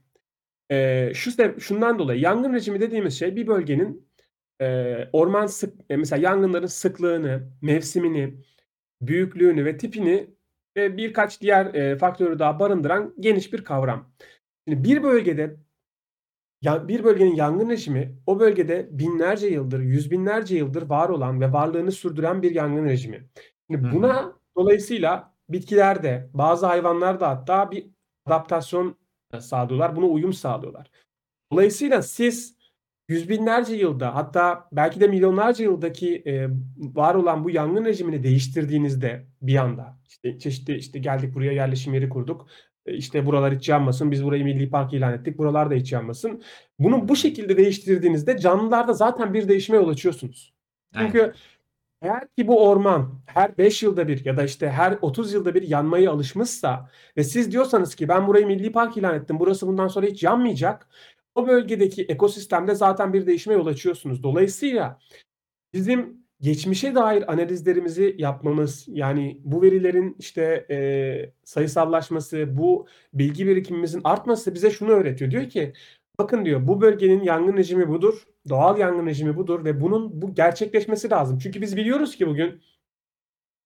[SPEAKER 2] Eee, şu sebe- şundan dolayı yangın rejimi dediğimiz şey bir bölgenin eee, orman sık e, mesela yangınların sıklığını, mevsimini, büyüklüğünü ve tipini ve birkaç diğer eee, faktörü daha barındıran geniş bir kavram. Şimdi bir bölgede bir bölgenin yangın rejimi o bölgede binlerce yıldır, yüz binlerce yıldır var olan ve varlığını sürdüren bir yangın rejimi. Şimdi buna dolayısıyla bitkiler de bazı hayvanlar da hatta bir adaptasyon sağlıyorlar. Buna uyum sağlıyorlar. Dolayısıyla siz yüz binlerce yılda hatta belki de milyonlarca yıldaki e, var olan bu yangın rejimini değiştirdiğinizde bir anda işte çeşitli işte geldik buraya yerleşim yeri kurduk. E, işte buralar hiç yanmasın. Biz burayı milli park ilan ettik. Buralar da hiç yanmasın. Bunu bu şekilde değiştirdiğinizde canlılarda zaten bir değişime yol açıyorsunuz.
[SPEAKER 1] Aynen.
[SPEAKER 2] Çünkü Eğer ki bu orman her 5 yılda bir ya da işte her 30 yılda bir yanmaya alışmışsa ve siz diyorsanız ki ben burayı milli park ilan ettim. Burası bundan sonra hiç yanmayacak. O bölgedeki ekosistemde zaten bir değişime yol açıyorsunuz. Dolayısıyla bizim geçmişe dair analizlerimizi yapmamız, yani bu verilerin işte e, sayısallaşması, bu bilgi birikimimizin artması bize şunu öğretiyor. Diyor ki bakın diyor bu bölgenin yangın rejimi budur, doğal yangın rejimi budur ve bunun bu gerçekleşmesi lazım. Çünkü biz biliyoruz ki bugün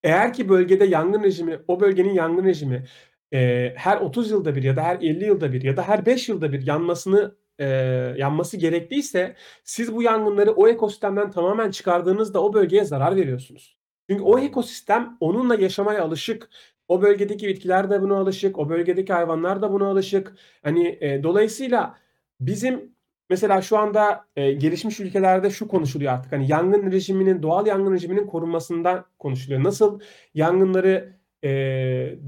[SPEAKER 2] eğer ki bölgede yangın rejimi, o bölgenin yangın rejimi e, her 30 yılda bir ya da her 50 yılda bir ya da her 5 yılda bir yanmasını e, yanması gerekliyse siz bu yangınları o ekosistemden tamamen çıkardığınızda o bölgeye zarar veriyorsunuz. Çünkü o ekosistem onunla yaşamaya alışık. O bölgedeki bitkiler de buna alışık, o bölgedeki hayvanlar da buna alışık. Hani e, dolayısıyla bizim mesela şu anda e, gelişmiş ülkelerde şu konuşuluyor artık. Hani yangın rejiminin, doğal yangın rejiminin korunmasından konuşuluyor. Nasıl yangınları e,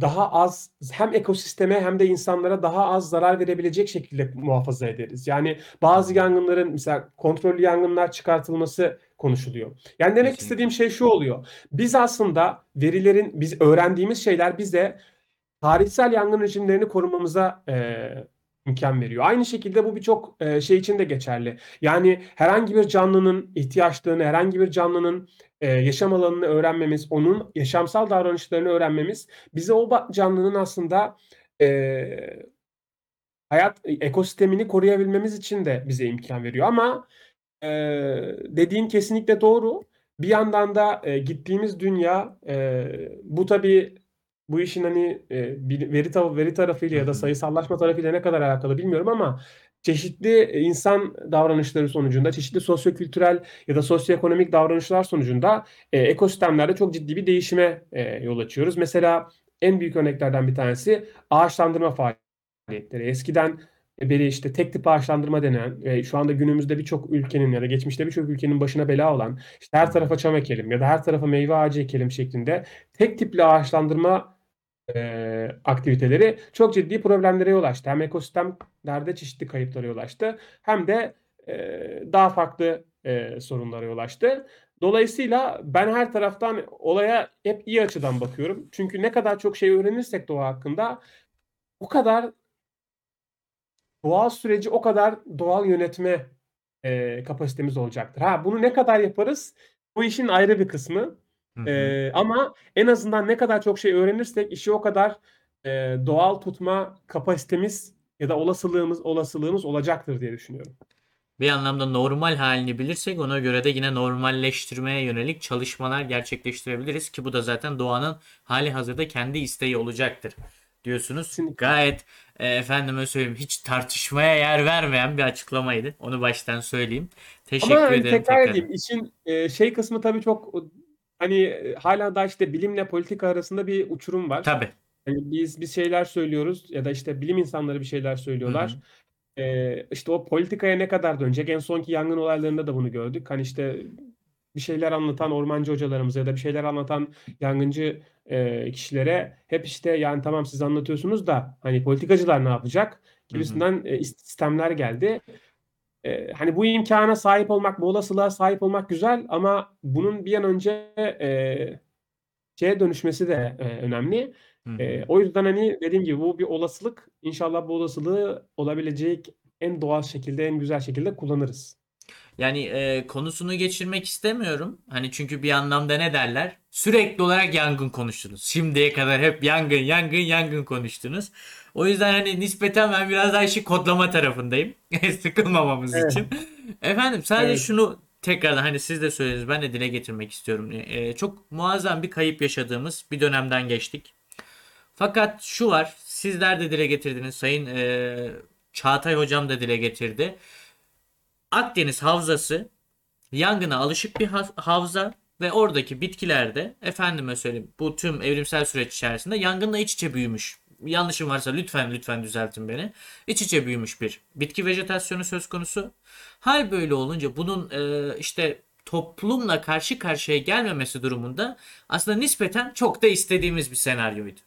[SPEAKER 2] daha az hem ekosisteme hem de insanlara daha az zarar verebilecek şekilde muhafaza ederiz. Yani bazı yangınların mesela kontrollü yangınlar çıkartılması konuşuluyor. Yani demek
[SPEAKER 1] Kesinlikle.
[SPEAKER 2] istediğim şey şu oluyor. Biz aslında verilerin, biz öğrendiğimiz şeyler bize tarihsel yangın rejimlerini korumamıza e, imkan veriyor. Aynı şekilde bu birçok e, şey için de geçerli. Yani herhangi bir canlının ihtiyaçlarını, herhangi bir canlının e, yaşam alanını öğrenmemiz, onun yaşamsal davranışlarını öğrenmemiz bize o canlının aslında e, hayat ekosistemini koruyabilmemiz için de bize imkan veriyor. Ama dediğin kesinlikle doğru. Bir yandan da gittiğimiz dünya bu tabii bu işin hani e, veri ta- veri tarafıyla ya da sayısallaşma tarafıyla ne kadar alakalı bilmiyorum ama çeşitli e, insan davranışları sonucunda, çeşitli sosyokültürel ya da sosyoekonomik davranışlar sonucunda e, ekosistemlerde çok ciddi bir değişime e, yol açıyoruz. Mesela en büyük örneklerden bir tanesi ağaçlandırma faaliyetleri. Eskiden beri işte tek tip ağaçlandırma denen ve şu anda günümüzde birçok ülkenin ya da geçmişte birçok ülkenin başına bela olan işte her tarafa çam ekelim ya da her tarafa meyve ağacı ekelim şeklinde tek tipli ağaçlandırma e, aktiviteleri çok ciddi problemlere yol açtı. Hem ekosistemlerde çeşitli kayıplara yol açtı hem de e, daha farklı e, sorunlara yol açtı. Dolayısıyla ben her taraftan olaya hep iyi açıdan bakıyorum. Çünkü ne kadar çok şey öğrenirsek doğa hakkında o kadar doğal süreci o kadar doğal yönetme e, kapasitemiz olacaktır. Ha bunu ne kadar yaparız? Bu işin ayrı bir kısmı.
[SPEAKER 1] Hı hı.
[SPEAKER 2] Ama en azından ne kadar çok şey öğrenirsek işi o kadar e, doğal tutma kapasitemiz ya da olasılığımız olasılığımız olacaktır diye düşünüyorum.
[SPEAKER 1] Bir anlamda normal halini bilirsek ona göre de yine normalleştirmeye yönelik çalışmalar gerçekleştirebiliriz ki bu da zaten doğanın hali hazırda kendi isteği olacaktır diyorsunuz.
[SPEAKER 2] Kesinlikle.
[SPEAKER 1] Gayet e, efendime söyleyeyim hiç tartışmaya yer vermeyen bir açıklamaydı. Onu baştan söyleyeyim. Teşekkür
[SPEAKER 2] Ama hani
[SPEAKER 1] ederim
[SPEAKER 2] tekrar
[SPEAKER 1] tekrar.
[SPEAKER 2] edeyim işin e, şey kısmı tabii çok hani e, hala da işte bilimle politika arasında bir uçurum var.
[SPEAKER 1] Tabii.
[SPEAKER 2] Hani biz bir şeyler söylüyoruz ya da işte bilim insanları bir şeyler
[SPEAKER 1] Hı
[SPEAKER 2] söylüyorlar.
[SPEAKER 1] hı.
[SPEAKER 2] Ee, işte o politikaya ne kadar dönecek? En sonki yangın olaylarında da bunu gördük. Hani işte bir şeyler anlatan ormancı hocalarımıza ya da bir şeyler anlatan yangıncı e, kişilere hep işte yani tamam siz anlatıyorsunuz da hani politikacılar ne yapacak gibisinden e, sistemler geldi. E, hani bu imkana sahip olmak, bu olasılığa sahip olmak güzel ama bunun bir an önce e, şeye dönüşmesi de e, önemli.
[SPEAKER 1] Hı.
[SPEAKER 2] E, o yüzden hani dediğim gibi bu bir olasılık. İnşallah bu olasılığı olabilecek en doğal şekilde, en güzel şekilde kullanırız.
[SPEAKER 1] Yani e, konusunu geçirmek istemiyorum. Hani çünkü bir anlamda ne derler? Sürekli olarak yangın konuştunuz. Şimdiye kadar hep yangın, yangın, yangın konuştunuz. O yüzden hani nispeten ben biraz daha işi kodlama tarafındayım. *laughs* Sıkılmamamız
[SPEAKER 2] Evet.
[SPEAKER 1] için. Efendim sadece
[SPEAKER 2] Evet.
[SPEAKER 1] şunu tekrardan hani siz de söylediniz ben de dile getirmek istiyorum. E, çok muazzam bir kayıp yaşadığımız bir dönemden geçtik. Fakat şu var, sizler de dile getirdiniz, Sayın e, Çağatay Hocam da dile getirdi. Akdeniz Havzası yangına alışık bir hav- havza ve oradaki bitkiler de efendime söyleyeyim bu tüm evrimsel süreç içerisinde yangınla iç içe büyümüş. Yanlışım varsa lütfen lütfen düzeltin beni. İç içe büyümüş bir bitki vejetasyonu söz konusu. Hal böyle olunca bunun e, işte toplumla karşı karşıya gelmemesi durumunda aslında nispeten çok da istediğimiz bir senaryoydu.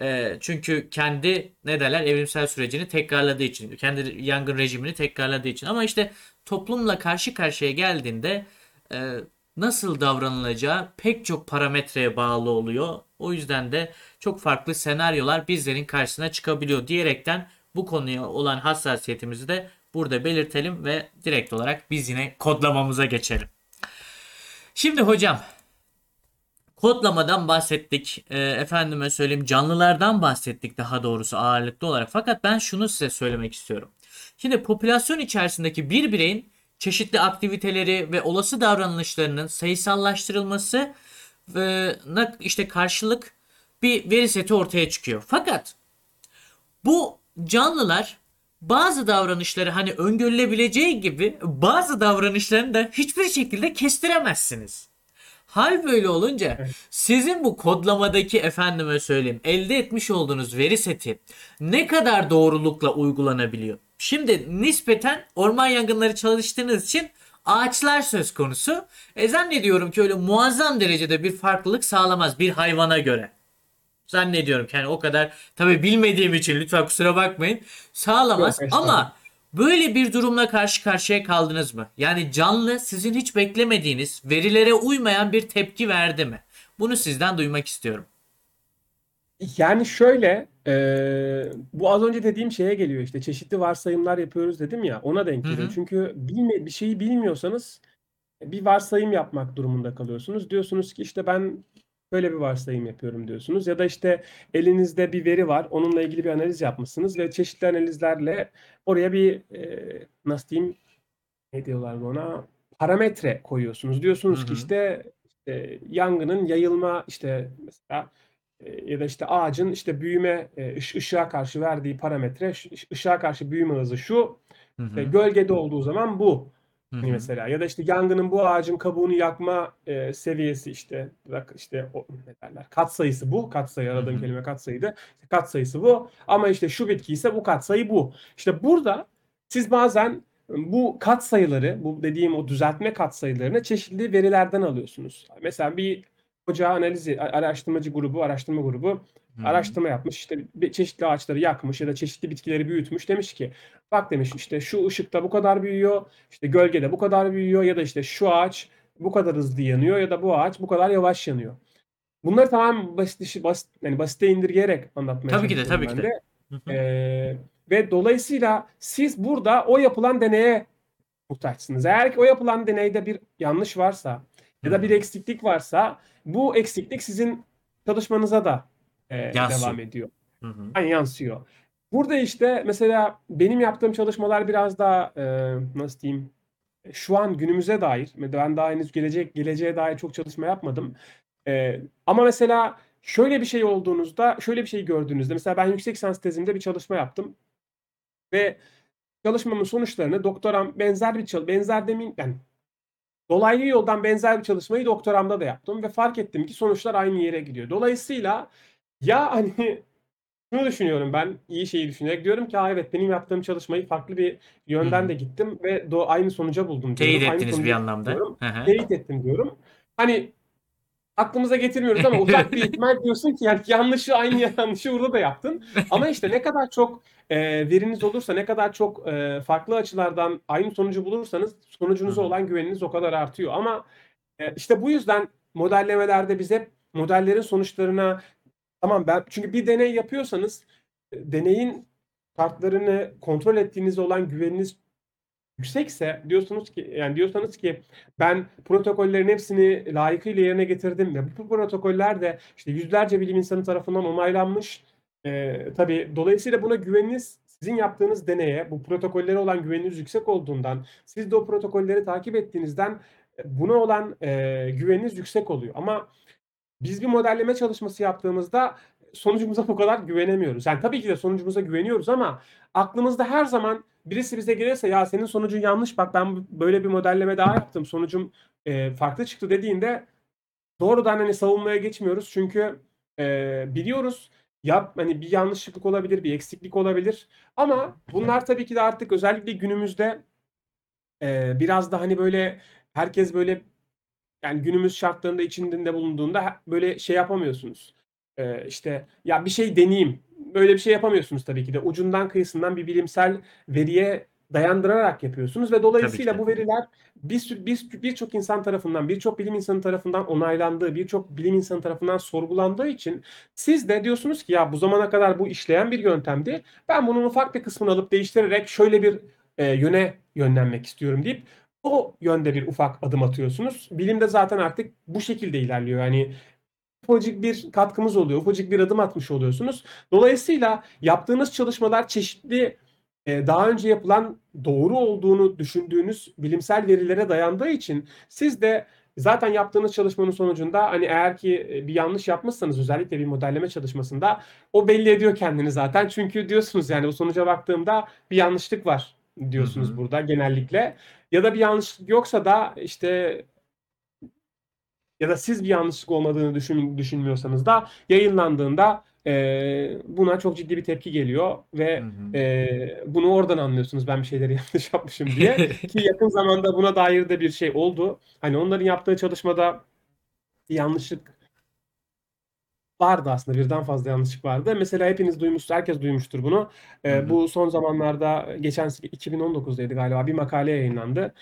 [SPEAKER 1] E, çünkü kendi ne derler evrimsel sürecini tekrarladığı için, kendi yangın rejimini tekrarladığı için. Ama işte toplumla karşı karşıya geldiğinde e, nasıl davranılacağı pek çok parametreye bağlı oluyor. O yüzden de çok farklı senaryolar bizlerin karşısına çıkabiliyor diyerekten bu konuya olan hassasiyetimizi de burada belirtelim ve direkt olarak biz yine kodlamamıza geçelim. Şimdi hocam kodlamadan bahsettik. E, efendime söyleyeyim canlılardan bahsettik daha doğrusu ağırlıklı olarak. Fakat ben şunu size söylemek istiyorum. Şimdi popülasyon içerisindeki bir bireyin çeşitli aktiviteleri ve olası davranışlarının sayısallaştırılması ve işte karşılık bir veri seti ortaya çıkıyor. Fakat bu canlılar bazı davranışları hani öngörülebileceği gibi bazı davranışlarını da hiçbir şekilde kestiremezsiniz. Hal böyle olunca sizin bu kodlamadaki efendime söyleyeyim elde etmiş olduğunuz veri seti ne kadar doğrulukla uygulanabiliyor? Şimdi nispeten orman yangınları çalıştığınız için ağaçlar söz konusu. E zannediyorum ki öyle muazzam derecede bir farklılık sağlamaz bir hayvana göre. Zannediyorum yani o kadar tabii bilmediğim için lütfen kusura bakmayın sağlamaz
[SPEAKER 2] Yok,
[SPEAKER 1] ama böyle bir durumla karşı karşıya kaldınız mı? Yani canlı sizin hiç beklemediğiniz verilere uymayan bir tepki verdi mi? Bunu sizden duymak istiyorum.
[SPEAKER 2] Yani şöyle, eee, bu az önce dediğim şeye geliyor işte çeşitli varsayımlar yapıyoruz dedim ya ona denk geliyor. Çünkü bilme, bir şeyi bilmiyorsanız bir varsayım yapmak durumunda kalıyorsunuz. Diyorsunuz ki işte ben böyle bir varsayım yapıyorum diyorsunuz. Ya da işte elinizde bir veri var onunla ilgili bir analiz yapmışsınız ve çeşitli analizlerle oraya bir eee, nasıl diyeyim ne diyorlardı ona parametre koyuyorsunuz. Diyorsunuz
[SPEAKER 1] Hı
[SPEAKER 2] ki işte, işte yangının yayılma işte mesela e, ya da işte ağacın işte büyüme e, ış- ışığa karşı verdiği parametre ışığa karşı büyüme hızı şu
[SPEAKER 1] Hı hı.
[SPEAKER 2] gölgede olduğu zaman bu
[SPEAKER 1] Hı
[SPEAKER 2] hani mesela ya da işte yangının bu ağacın kabuğunu yakma e, seviyesi işte bak işte o ne derler katsayısı bu katsayı
[SPEAKER 1] Hı
[SPEAKER 2] aradığım kelime katsayıydı İşte katsayısı bu ama işte şu bitki ise bu katsayı bu. İşte burada siz bazen bu katsayıları bu dediğim o düzeltme katsayılarını çeşitli verilerden alıyorsunuz. Mesela bir hoca analizi araştırmacı grubu araştırma grubu Araştırma yapmış işte çeşitli ağaçları yakmış ya da çeşitli bitkileri büyütmüş demiş ki bak demiş işte şu ışıkta bu kadar büyüyor işte gölgede bu kadar büyüyor ya da işte şu ağaç bu kadar hızlı yanıyor ya da bu ağaç bu kadar yavaş yanıyor. Bunları tamamen basit, basit yani basite indirgeyerek anlatmaya
[SPEAKER 1] Tabii ki de tabii ki de.
[SPEAKER 2] Ee, ve dolayısıyla siz burada o yapılan deneye muhtaçsınız. Eğer ki o yapılan deneyde bir yanlış varsa ya da bir eksiklik varsa bu eksiklik sizin çalışmanıza da e,
[SPEAKER 1] Yansıyor.
[SPEAKER 2] devam ediyor.
[SPEAKER 1] Hı hı.
[SPEAKER 2] Yani yansıyor. Burada işte mesela benim yaptığım çalışmalar biraz daha e, nasıl diyeyim şu an günümüze dair ben daha henüz gelecek geleceğe dair çok çalışma yapmadım. E, ama mesela şöyle bir şey olduğunuzda şöyle bir şey gördüğünüzde mesela ben yüksek lisans tezimde bir çalışma yaptım ve çalışmamın sonuçlarını doktoram benzer bir çal- benzer demin yani dolaylı yoldan benzer bir çalışmayı doktoramda da yaptım ve fark ettim ki sonuçlar aynı yere gidiyor. Dolayısıyla ya hani *laughs* şunu düşünüyorum ben iyi şeyi düşünerek diyorum ki ha evet benim yaptığım çalışmayı farklı bir yönden
[SPEAKER 1] hı.
[SPEAKER 2] de gittim ve do- aynı sonuca buldum
[SPEAKER 1] Teyit
[SPEAKER 2] diyorum. Aynı
[SPEAKER 1] ettiniz bir
[SPEAKER 2] sonuca
[SPEAKER 1] anlamda.
[SPEAKER 2] diyorum.
[SPEAKER 1] Hı hı.
[SPEAKER 2] Teyit ettim diyorum. Hani aklımıza getirmiyoruz ama *laughs* uzak bir ihtimal diyorsun ki yani yanlışı aynı yanlışı burada da yaptın. Ama işte ne kadar çok e, veriniz olursa, ne kadar çok e, farklı açılardan aynı sonucu bulursanız sonucunuza
[SPEAKER 1] hı.
[SPEAKER 2] olan güveniniz o kadar artıyor. Ama e, işte bu yüzden modellemelerde biz hep modellerin sonuçlarına tamam ben çünkü bir deney yapıyorsanız e, deneyin şartlarını kontrol ettiğiniz olan güveniniz yüksekse diyorsunuz ki yani diyorsanız ki ben protokollerin hepsini layıkıyla yerine getirdim ve bu protokoller de işte yüzlerce bilim insanı tarafından onaylanmış. Ee, tabii dolayısıyla buna güveniniz sizin yaptığınız deneye bu protokollere olan güveniniz yüksek olduğundan siz de o protokolleri takip ettiğinizden e, buna olan e, güveniniz yüksek oluyor. Ama biz bir modelleme çalışması yaptığımızda sonucumuza bu kadar güvenemiyoruz. Yani tabii ki de sonucumuza güveniyoruz ama aklımızda her zaman birisi bize gelirse ya senin sonucun yanlış bak ben böyle bir modelleme daha yaptım sonucum e, farklı çıktı dediğinde doğrudan hani savunmaya geçmiyoruz çünkü e, biliyoruz yap hani bir yanlışlık olabilir bir eksiklik olabilir ama bunlar tabii ki de artık özellikle günümüzde e, biraz da hani böyle herkes böyle yani günümüz şartlarında içinde bulunduğunda böyle şey yapamıyorsunuz. Ee, işte ya bir şey deneyeyim. Böyle bir şey yapamıyorsunuz tabii ki de. Ucundan kıyısından bir bilimsel veriye dayandırarak yapıyorsunuz ve dolayısıyla bu veriler bir bir- birçok insan tarafından, birçok bilim insanı tarafından onaylandığı, birçok bilim insanı tarafından sorgulandığı için siz de diyorsunuz ki ya bu zamana kadar bu işleyen bir yöntemdi. Ben bunun ufak bir kısmını alıp değiştirerek şöyle bir e, yöne yönlenmek istiyorum deyip o yönde bir ufak adım atıyorsunuz. Bilimde zaten artık bu şekilde ilerliyor. Yani ufacık bir katkımız oluyor, ufacık bir adım atmış oluyorsunuz. Dolayısıyla yaptığınız çalışmalar çeşitli e, daha önce yapılan doğru olduğunu düşündüğünüz bilimsel verilere dayandığı için siz de zaten yaptığınız çalışmanın sonucunda hani eğer ki e, bir yanlış yapmışsanız özellikle bir modelleme çalışmasında o belli ediyor kendini zaten. Çünkü diyorsunuz yani bu sonuca baktığımda bir yanlışlık var diyorsunuz
[SPEAKER 1] Hı hı.
[SPEAKER 2] burada genellikle. Ya da bir yanlışlık yoksa da işte ya da siz bir yanlışlık olmadığını düşün, düşünmüyorsanız da yayınlandığında e, buna çok ciddi bir tepki geliyor ve
[SPEAKER 1] Hı hı.
[SPEAKER 2] e, bunu oradan anlıyorsunuz ben bir şeyleri *laughs* yanlış yapmışım diye *laughs* ki yakın zamanda buna dair de bir şey oldu. Hani onların yaptığı çalışmada yanlışlık vardı aslında birden fazla yanlışlık vardı. Mesela hepiniz duymuşsunuz, herkes duymuştur bunu. E, bu son zamanlarda geçen sene 2019'daydı galiba bir makale yayınlandı.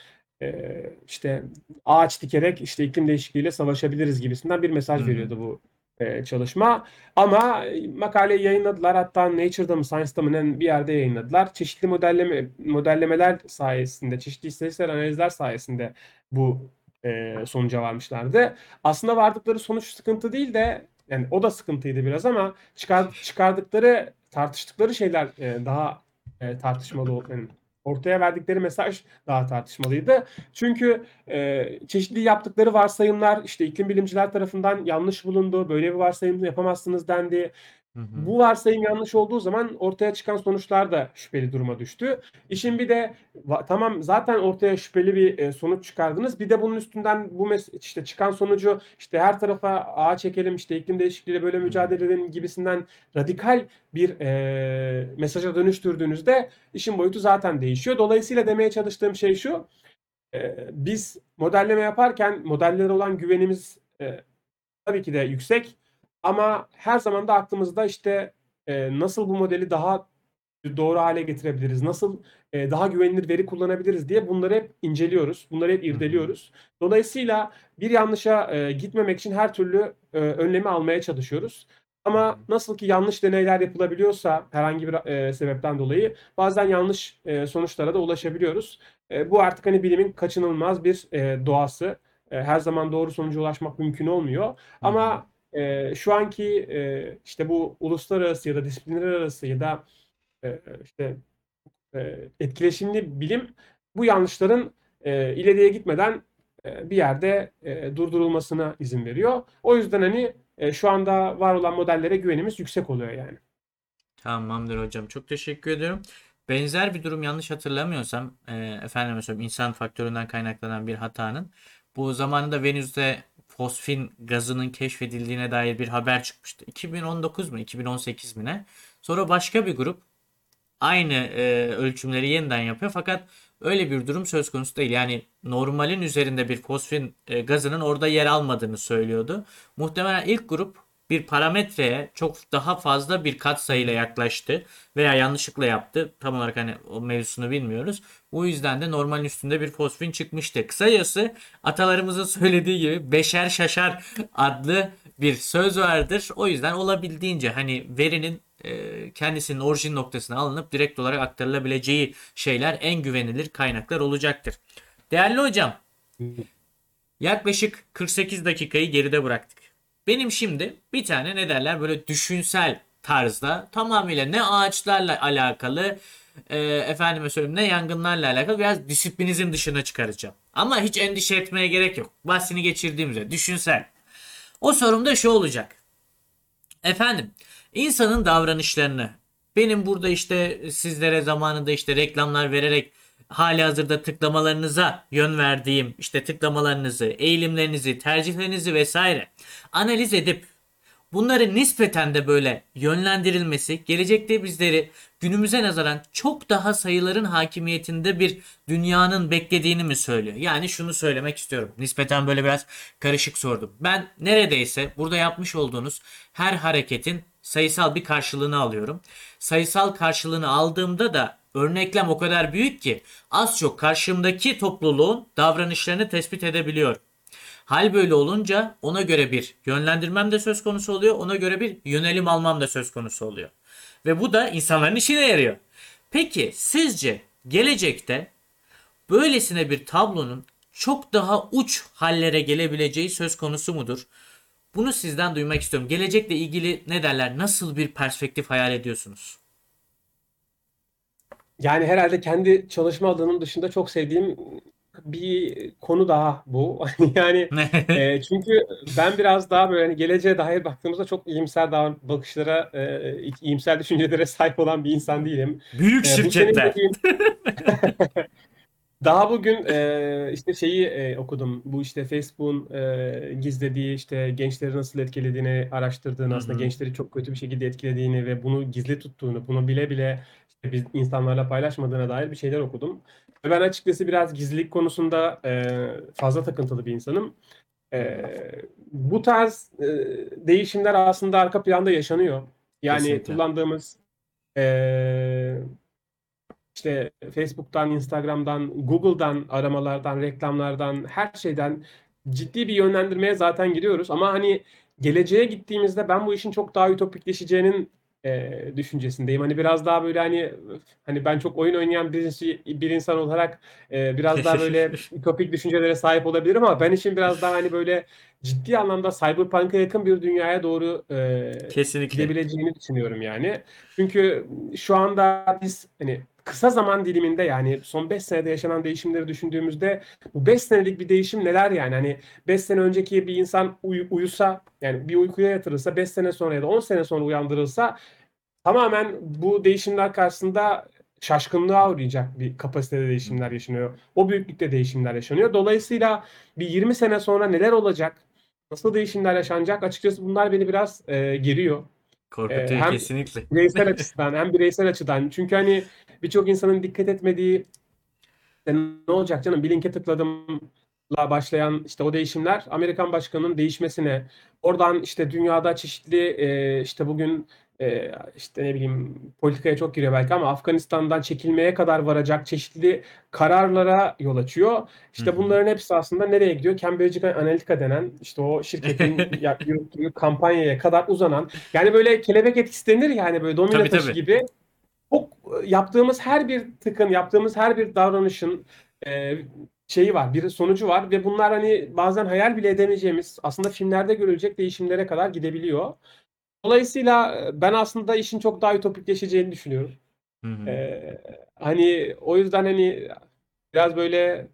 [SPEAKER 2] E, işte ağaç dikerek işte iklim değişikliğiyle savaşabiliriz gibisinden bir mesaj
[SPEAKER 1] hı.
[SPEAKER 2] veriyordu bu e, çalışma. Ama e, makaleyi yayınladılar. Hatta Nature'da mı Science'da mı ne bir yerde yayınladılar. Çeşitli modelleme modellemeler sayesinde, çeşitli istatistiksel analizler sayesinde bu e, sonuca varmışlardı. Aslında vardıkları sonuç sıkıntı değil de yani o da sıkıntıydı biraz ama çıkar, çıkardıkları tartıştıkları şeyler e, daha e, tartışmalı ol- yani ortaya verdikleri mesaj daha tartışmalıydı. Çünkü e, çeşitli yaptıkları varsayımlar işte iklim bilimciler tarafından yanlış bulundu. Böyle bir varsayım yapamazsınız dendi.
[SPEAKER 1] Hı hı.
[SPEAKER 2] Bu varsayım yanlış olduğu zaman ortaya çıkan sonuçlar da şüpheli duruma düştü. İşin bir de tamam zaten ortaya şüpheli bir e, sonuç çıkardınız. Bir de bunun üstünden bu işte çıkan sonucu işte her tarafa ağa çekelim işte iklim değişikliğiyle böyle mücadele edelim gibisinden radikal bir e, mesaja dönüştürdüğünüzde işin boyutu zaten değişiyor. Dolayısıyla demeye çalıştığım şey şu. e, biz modelleme yaparken modellere olan güvenimiz e, tabii ki de yüksek. Ama her zaman da aklımızda işte e, nasıl bu modeli daha doğru hale getirebiliriz, nasıl e, daha güvenilir veri kullanabiliriz diye bunları hep inceliyoruz, bunları hep irdeliyoruz. Dolayısıyla bir yanlışa e, gitmemek için her türlü e, önlemi almaya çalışıyoruz. Ama nasıl ki yanlış deneyler yapılabiliyorsa herhangi bir e, sebepten dolayı bazen yanlış e, sonuçlara da ulaşabiliyoruz. E, bu artık hani bilimin kaçınılmaz bir e, doğası. E, her zaman doğru sonuca ulaşmak mümkün olmuyor. Ama e, şu anki e, işte bu uluslararası ya da disiplinler arası ya da e, işte e, etkileşimli bilim bu yanlışların e, ileriye gitmeden e, bir yerde e, durdurulmasına izin veriyor. O yüzden hani e, şu anda var olan modellere güvenimiz yüksek oluyor yani.
[SPEAKER 1] Tamamdır hocam. Çok teşekkür ediyorum. Benzer bir durum yanlış hatırlamıyorsam e, efendim söyleyeyim insan faktöründen kaynaklanan bir hatanın bu zamanında Venüs'te fosfin gazının keşfedildiğine dair bir haber çıkmıştı. 2019 mu 2018 mi ne? Sonra başka bir grup aynı e, ölçümleri yeniden yapıyor fakat öyle bir durum söz konusu değil. Yani normalin üzerinde bir fosfin e, gazının orada yer almadığını söylüyordu. Muhtemelen ilk grup bir parametreye çok daha fazla bir katsayıyla yaklaştı veya yanlışlıkla yaptı. Tam olarak hani o mevzusunu bilmiyoruz. Bu yüzden de normalin üstünde bir fosfin çıkmıştı. Kısacası atalarımızın *laughs* söylediği gibi beşer şaşar adlı bir söz vardır. O yüzden olabildiğince hani verinin e, kendisinin orijin noktasına alınıp direkt olarak aktarılabileceği şeyler en güvenilir kaynaklar olacaktır. Değerli hocam, yaklaşık 48 dakikayı geride bıraktık. Benim şimdi bir tane ne derler böyle düşünsel tarzda tamamıyla ne ağaçlarla alakalı e, efendime söyleyeyim ne yangınlarla alakalı biraz disiplinizm dışına çıkaracağım. Ama hiç endişe etmeye gerek yok. Bahsini geçirdiğimizde düşünsel. O sorum da şu olacak. Efendim, insanın davranışlarını benim burada işte sizlere zamanında işte reklamlar vererek hali hazırda tıklamalarınıza yön verdiğim işte tıklamalarınızı, eğilimlerinizi, tercihlerinizi vesaire analiz edip bunları nispeten de böyle yönlendirilmesi gelecekte bizleri günümüze nazaran çok daha sayıların hakimiyetinde bir dünyanın beklediğini mi söylüyor? Yani şunu söylemek istiyorum. Nispeten böyle biraz karışık sordum. Ben neredeyse burada yapmış olduğunuz her hareketin sayısal bir karşılığını alıyorum. Sayısal karşılığını aldığımda da örneklem o kadar büyük ki az çok karşımdaki topluluğun davranışlarını tespit edebiliyor. Hal böyle olunca ona göre bir yönlendirmem de söz konusu oluyor. Ona göre bir yönelim almam da söz konusu oluyor. Ve bu da insanların işine yarıyor. Peki sizce gelecekte böylesine bir tablonun çok daha uç hallere gelebileceği söz konusu mudur? Bunu sizden duymak istiyorum. Gelecekle ilgili ne derler? Nasıl bir perspektif hayal ediyorsunuz?
[SPEAKER 2] Yani herhalde kendi çalışma alanım dışında çok sevdiğim bir konu daha bu. *laughs* Yani *laughs* e, çünkü ben biraz daha böyle hani geleceğe dair baktığımızda çok iyimser davran bakışlara, e, iyimser düşüncelere sahip olan bir insan değilim.
[SPEAKER 1] Büyük
[SPEAKER 2] E,
[SPEAKER 1] şirketler. *laughs*
[SPEAKER 2] daha bugün e, işte şeyi e, okudum. Bu işte Facebook'un e, gizlediği işte gençleri nasıl etkilediğini araştırdığını,
[SPEAKER 1] Hı
[SPEAKER 2] aslında gençleri çok kötü bir şekilde etkilediğini ve bunu gizli tuttuğunu, bunu bile bile biz insanlarla paylaşmadığına dair bir şeyler okudum. Ve ben açıkçası biraz gizlilik konusunda e, fazla takıntılı bir insanım. E, bu tarz e, değişimler aslında arka planda yaşanıyor. Yani
[SPEAKER 1] Kesinlikle.
[SPEAKER 2] kullandığımız e, işte Facebook'tan, Instagram'dan, Google'dan, aramalardan, reklamlardan, her şeyden ciddi bir yönlendirmeye zaten gidiyoruz. Ama hani geleceğe gittiğimizde ben bu işin çok daha ütopikleşeceğinin e, düşüncesindeyim. Hani biraz daha böyle hani hani ben çok oyun oynayan birisi, bir insan olarak e, biraz daha böyle *laughs* ütopik düşüncelere sahip olabilirim ama ben işin biraz daha hani böyle ciddi anlamda cyberpunk'a yakın bir dünyaya doğru e,
[SPEAKER 1] Kesinlikle.
[SPEAKER 2] gidebileceğini düşünüyorum yani. Çünkü şu anda biz hani kısa zaman diliminde yani son 5 senede yaşanan değişimleri düşündüğümüzde bu 5 senelik bir değişim neler yani? Hani 5 sene önceki bir insan uyu- uyusa yani bir uykuya yatırılsa 5 sene sonra ya da 10 sene sonra uyandırılsa tamamen bu değişimler karşısında şaşkınlığa uğrayacak bir kapasitede değişimler yaşanıyor. O büyüklükte değişimler yaşanıyor. Dolayısıyla bir 20 sene sonra neler olacak? Nasıl değişimler yaşanacak? Açıkçası bunlar beni biraz e, geriyor.
[SPEAKER 1] Korkutuyor
[SPEAKER 2] Ee, hem
[SPEAKER 1] kesinlikle.
[SPEAKER 2] bireysel *laughs* açıdan hem bireysel açıdan. Çünkü hani birçok insanın dikkat etmediği işte ne olacak canım bir linke tıkladımla başlayan işte o değişimler Amerikan başkanının değişmesine oradan işte dünyada çeşitli e, işte bugün e, işte ne bileyim politikaya çok giriyor belki ama Afganistan'dan çekilmeye kadar varacak çeşitli kararlara yol açıyor. İşte bunların hepsi aslında nereye gidiyor? Cambridge Analytica denen işte o şirketin *laughs* yürüttüğü kampanyaya kadar uzanan yani böyle kelebek etkisi denir yani böyle domino
[SPEAKER 1] Tabii,
[SPEAKER 2] taşı
[SPEAKER 1] tabii.
[SPEAKER 2] gibi çok yaptığımız her bir tıkın, yaptığımız her bir davranışın e, şeyi var, bir sonucu var ve bunlar hani bazen hayal bile edemeyeceğimiz aslında filmlerde görülecek değişimlere kadar gidebiliyor. Dolayısıyla e, ben aslında işin çok daha ütopikleşeceğini düşünüyorum.
[SPEAKER 1] Hı hı.
[SPEAKER 2] E, hani o yüzden hani biraz böyle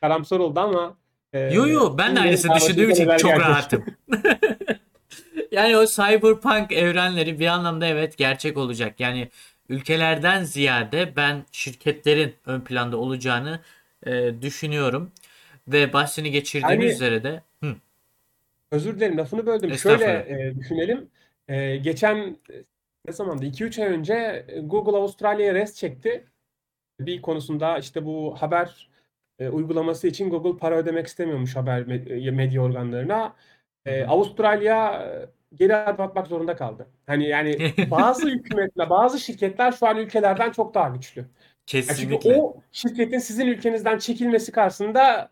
[SPEAKER 2] karamsar oldu ama e,
[SPEAKER 1] Yo yo ben de aynısını düşündüğüm için çok
[SPEAKER 2] gelecek.
[SPEAKER 1] rahatım. *laughs* Yani o cyberpunk evrenleri bir anlamda evet gerçek olacak. Yani ülkelerden ziyade ben şirketlerin ön planda olacağını e, düşünüyorum. Ve bahsini geçirdiğimiz
[SPEAKER 2] Yani
[SPEAKER 1] üzere de hı,
[SPEAKER 2] Özür dilerim lafını böldüm. Şöyle e, düşünelim. E, geçen ne zamandı? 2-3 ay önce Google Avustralya'ya rest çekti. Bir konusunda işte bu haber e, uygulaması için Google para ödemek istemiyormuş haber me- medya organlarına. E. Avustralya geri adım atmak zorunda kaldı. Hani yani *laughs* bazı hükümetler, bazı şirketler şu an ülkelerden çok daha güçlü. Ya çünkü
[SPEAKER 1] Kesinlikle.
[SPEAKER 2] o şirketin sizin ülkenizden çekilmesi karşısında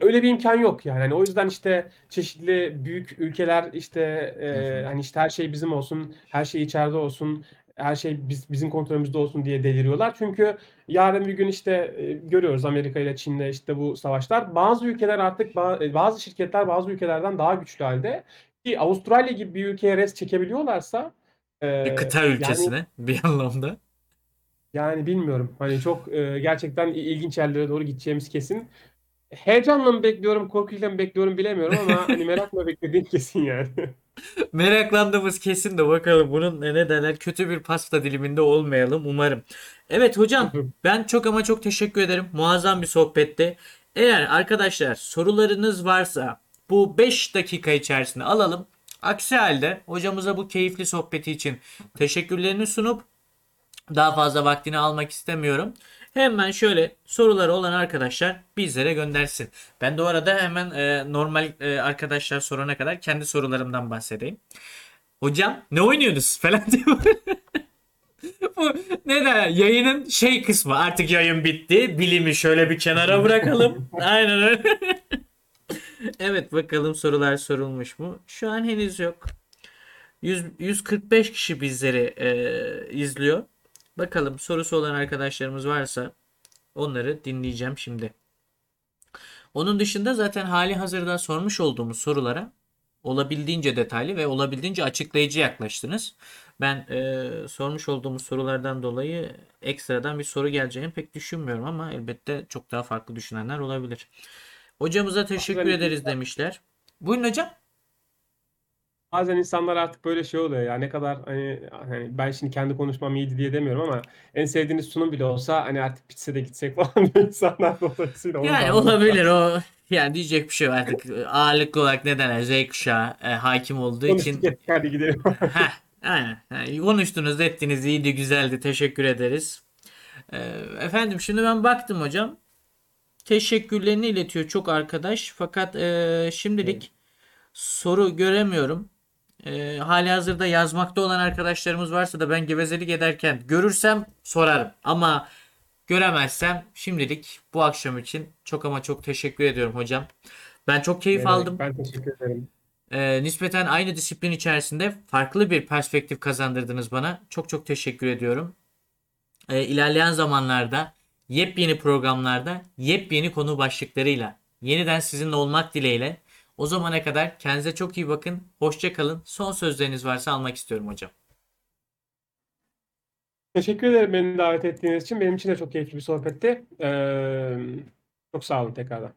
[SPEAKER 2] öyle bir imkan yok yani. Hani o yüzden işte çeşitli büyük ülkeler işte e, hani işte her şey bizim olsun, her şey içeride olsun, her şey biz, bizim kontrolümüzde olsun diye deliriyorlar. Çünkü yarın bir gün işte e, görüyoruz Amerika ile Çin'le işte bu savaşlar. Bazı ülkeler artık ba- bazı şirketler bazı ülkelerden daha güçlü halde. Ki Avustralya gibi bir ülkeye res çekebiliyorlarsa e,
[SPEAKER 1] Bir kıta
[SPEAKER 2] yani
[SPEAKER 1] ülkesine *laughs* bir anlamda.
[SPEAKER 2] yani bilmiyorum. Hani çok e, gerçekten ilginç yerlere doğru gideceğimiz kesin. Heyecanla mı bekliyorum, korkuyla mı bekliyorum bilemiyorum ama *laughs* hani merakla beklediğim kesin yani. *laughs*
[SPEAKER 1] Meraklandığımız kesin de bakalım bunun ne derler kötü bir pasta diliminde olmayalım umarım. Evet hocam ben çok ama çok teşekkür ederim. Muazzam bir sohbetti. Eğer arkadaşlar sorularınız varsa bu 5 dakika içerisinde alalım. Aksi halde hocamıza bu keyifli sohbeti için teşekkürlerini sunup daha fazla vaktini almak istemiyorum. Hemen şöyle soruları olan arkadaşlar bizlere göndersin. Ben de o arada hemen e, normal e, arkadaşlar sorana kadar kendi sorularımdan bahsedeyim. Hocam ne oynuyorsunuz *laughs* falan diye. Bu ne der? Yayının şey kısmı. Artık yayın bitti. Bilimi şöyle bir kenara bırakalım. Aynen öyle. *laughs* evet bakalım sorular sorulmuş mu? Şu an henüz yok. 100, 145 kişi bizleri e, izliyor. Bakalım sorusu olan arkadaşlarımız varsa onları dinleyeceğim şimdi. Onun dışında zaten hali hazırda sormuş olduğumuz sorulara olabildiğince detaylı ve olabildiğince açıklayıcı yaklaştınız. Ben e, sormuş olduğumuz sorulardan dolayı ekstradan bir soru geleceğini pek düşünmüyorum ama elbette çok daha farklı düşünenler olabilir. Hocamıza teşekkür
[SPEAKER 2] Bazen-
[SPEAKER 1] ederiz demişler. Buyurun hocam.
[SPEAKER 2] Bazen insanlar artık böyle şey oluyor ya ne kadar hani, hani ben şimdi kendi konuşmam iyiydi diye demiyorum ama en sevdiğiniz sunum bile olsa hani artık bitse de gitsek *laughs* falan insanlar dolayısıyla
[SPEAKER 1] Yani olabilir o. Yani diyecek bir şey yok artık. Ağırlıklı olarak ne derler? Z kuşağı e, hakim olduğu için.
[SPEAKER 2] Konuştuk ettik hadi gidelim. *laughs*
[SPEAKER 1] Heh, aynen. Yani konuştunuz, ettiniz, iyiydi, güzeldi. Teşekkür ederiz. Ee, efendim şimdi ben baktım hocam. Teşekkürlerini iletiyor çok arkadaş. Fakat e, şimdilik soru göremiyorum. E, hali hazırda yazmakta olan arkadaşlarımız varsa da ben gevezelik ederken görürsem sorarım. Ama göremezsem şimdilik bu akşam için çok ama çok teşekkür ediyorum hocam. Ben çok keyif
[SPEAKER 2] demek,
[SPEAKER 1] aldım.
[SPEAKER 2] Ben teşekkür ederim.
[SPEAKER 1] Ee, nispeten aynı disiplin içerisinde farklı bir perspektif kazandırdınız bana. Çok çok teşekkür ediyorum. Ee, ilerleyen zamanlarda yepyeni programlarda yepyeni konu başlıklarıyla yeniden sizinle olmak dileğiyle. O zamana kadar kendinize çok iyi bakın. Hoşça kalın. Son sözleriniz varsa almak istiyorum hocam.
[SPEAKER 2] Teşekkür ederim beni davet ettiğiniz için. Benim için de çok keyifli bir sohbetti. Ee, çok sağ olun tekrardan.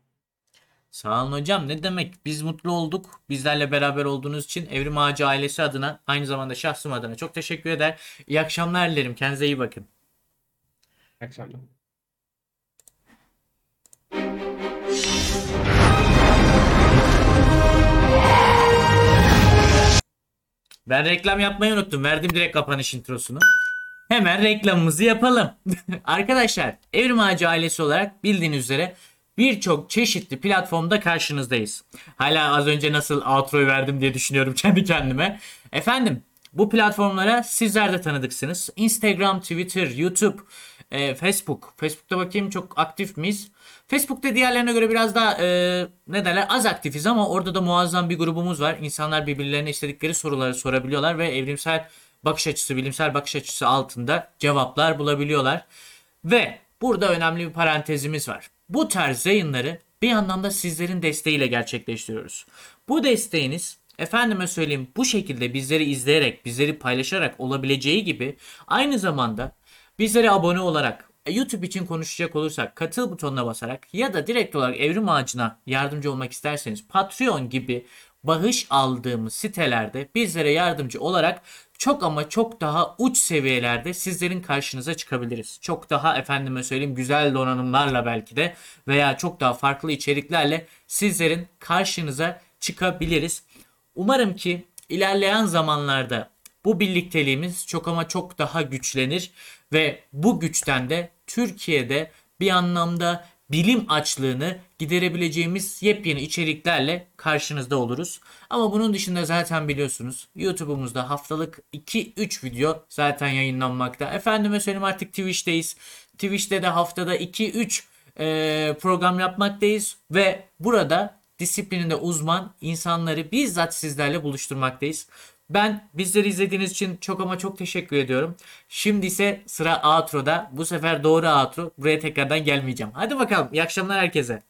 [SPEAKER 1] Sağ olun hocam. Ne demek? Biz mutlu olduk. Bizlerle beraber olduğunuz için Evrim Ağacı ailesi adına aynı zamanda şahsım adına çok teşekkür eder. İyi akşamlar dilerim. Kendinize iyi bakın.
[SPEAKER 2] İyi akşamlar.
[SPEAKER 1] Ben reklam yapmayı unuttum. Verdim direkt kapanış introsunu. Hemen reklamımızı yapalım. *laughs* Arkadaşlar Evrim Ağacı ailesi olarak bildiğiniz üzere birçok çeşitli platformda karşınızdayız. Hala az önce nasıl outro'yu verdim diye düşünüyorum *laughs* kendi kendime. Efendim bu platformlara sizler de tanıdıksınız. Instagram, Twitter, YouTube, e, Facebook. Facebook'ta bakayım çok aktif miyiz? Facebook'ta diğerlerine göre biraz daha e, ne derler az aktifiz ama orada da muazzam bir grubumuz var. İnsanlar birbirlerine istedikleri soruları sorabiliyorlar ve evrimsel bakış açısı, bilimsel bakış açısı altında cevaplar bulabiliyorlar. Ve burada önemli bir parantezimiz var. Bu tarz yayınları bir anlamda sizlerin desteğiyle gerçekleştiriyoruz. Bu desteğiniz efendime söyleyeyim bu şekilde bizleri izleyerek, bizleri paylaşarak olabileceği gibi aynı zamanda bizlere abone olarak YouTube için konuşacak olursak katıl butonuna basarak ya da direkt olarak Evrim Ağacı'na yardımcı olmak isterseniz Patreon gibi bağış aldığımız sitelerde bizlere yardımcı olarak çok ama çok daha uç seviyelerde sizlerin karşınıza çıkabiliriz. Çok daha efendime söyleyeyim güzel donanımlarla belki de veya çok daha farklı içeriklerle sizlerin karşınıza çıkabiliriz. Umarım ki ilerleyen zamanlarda bu birlikteliğimiz çok ama çok daha güçlenir ve bu güçten de Türkiye'de bir anlamda bilim açlığını giderebileceğimiz yepyeni içeriklerle karşınızda oluruz. Ama bunun dışında zaten biliyorsunuz YouTube'umuzda haftalık 2-3 video zaten yayınlanmakta. Efendime söyleyeyim artık Twitch'teyiz. Twitch'te de haftada 2-3 e, program yapmaktayız ve burada disiplininde uzman insanları bizzat sizlerle buluşturmaktayız. Ben bizleri izlediğiniz için çok ama çok teşekkür ediyorum. Şimdi ise sıra outro'da. Bu sefer doğru outro. Buraya tekrardan gelmeyeceğim. Hadi bakalım. İyi akşamlar herkese.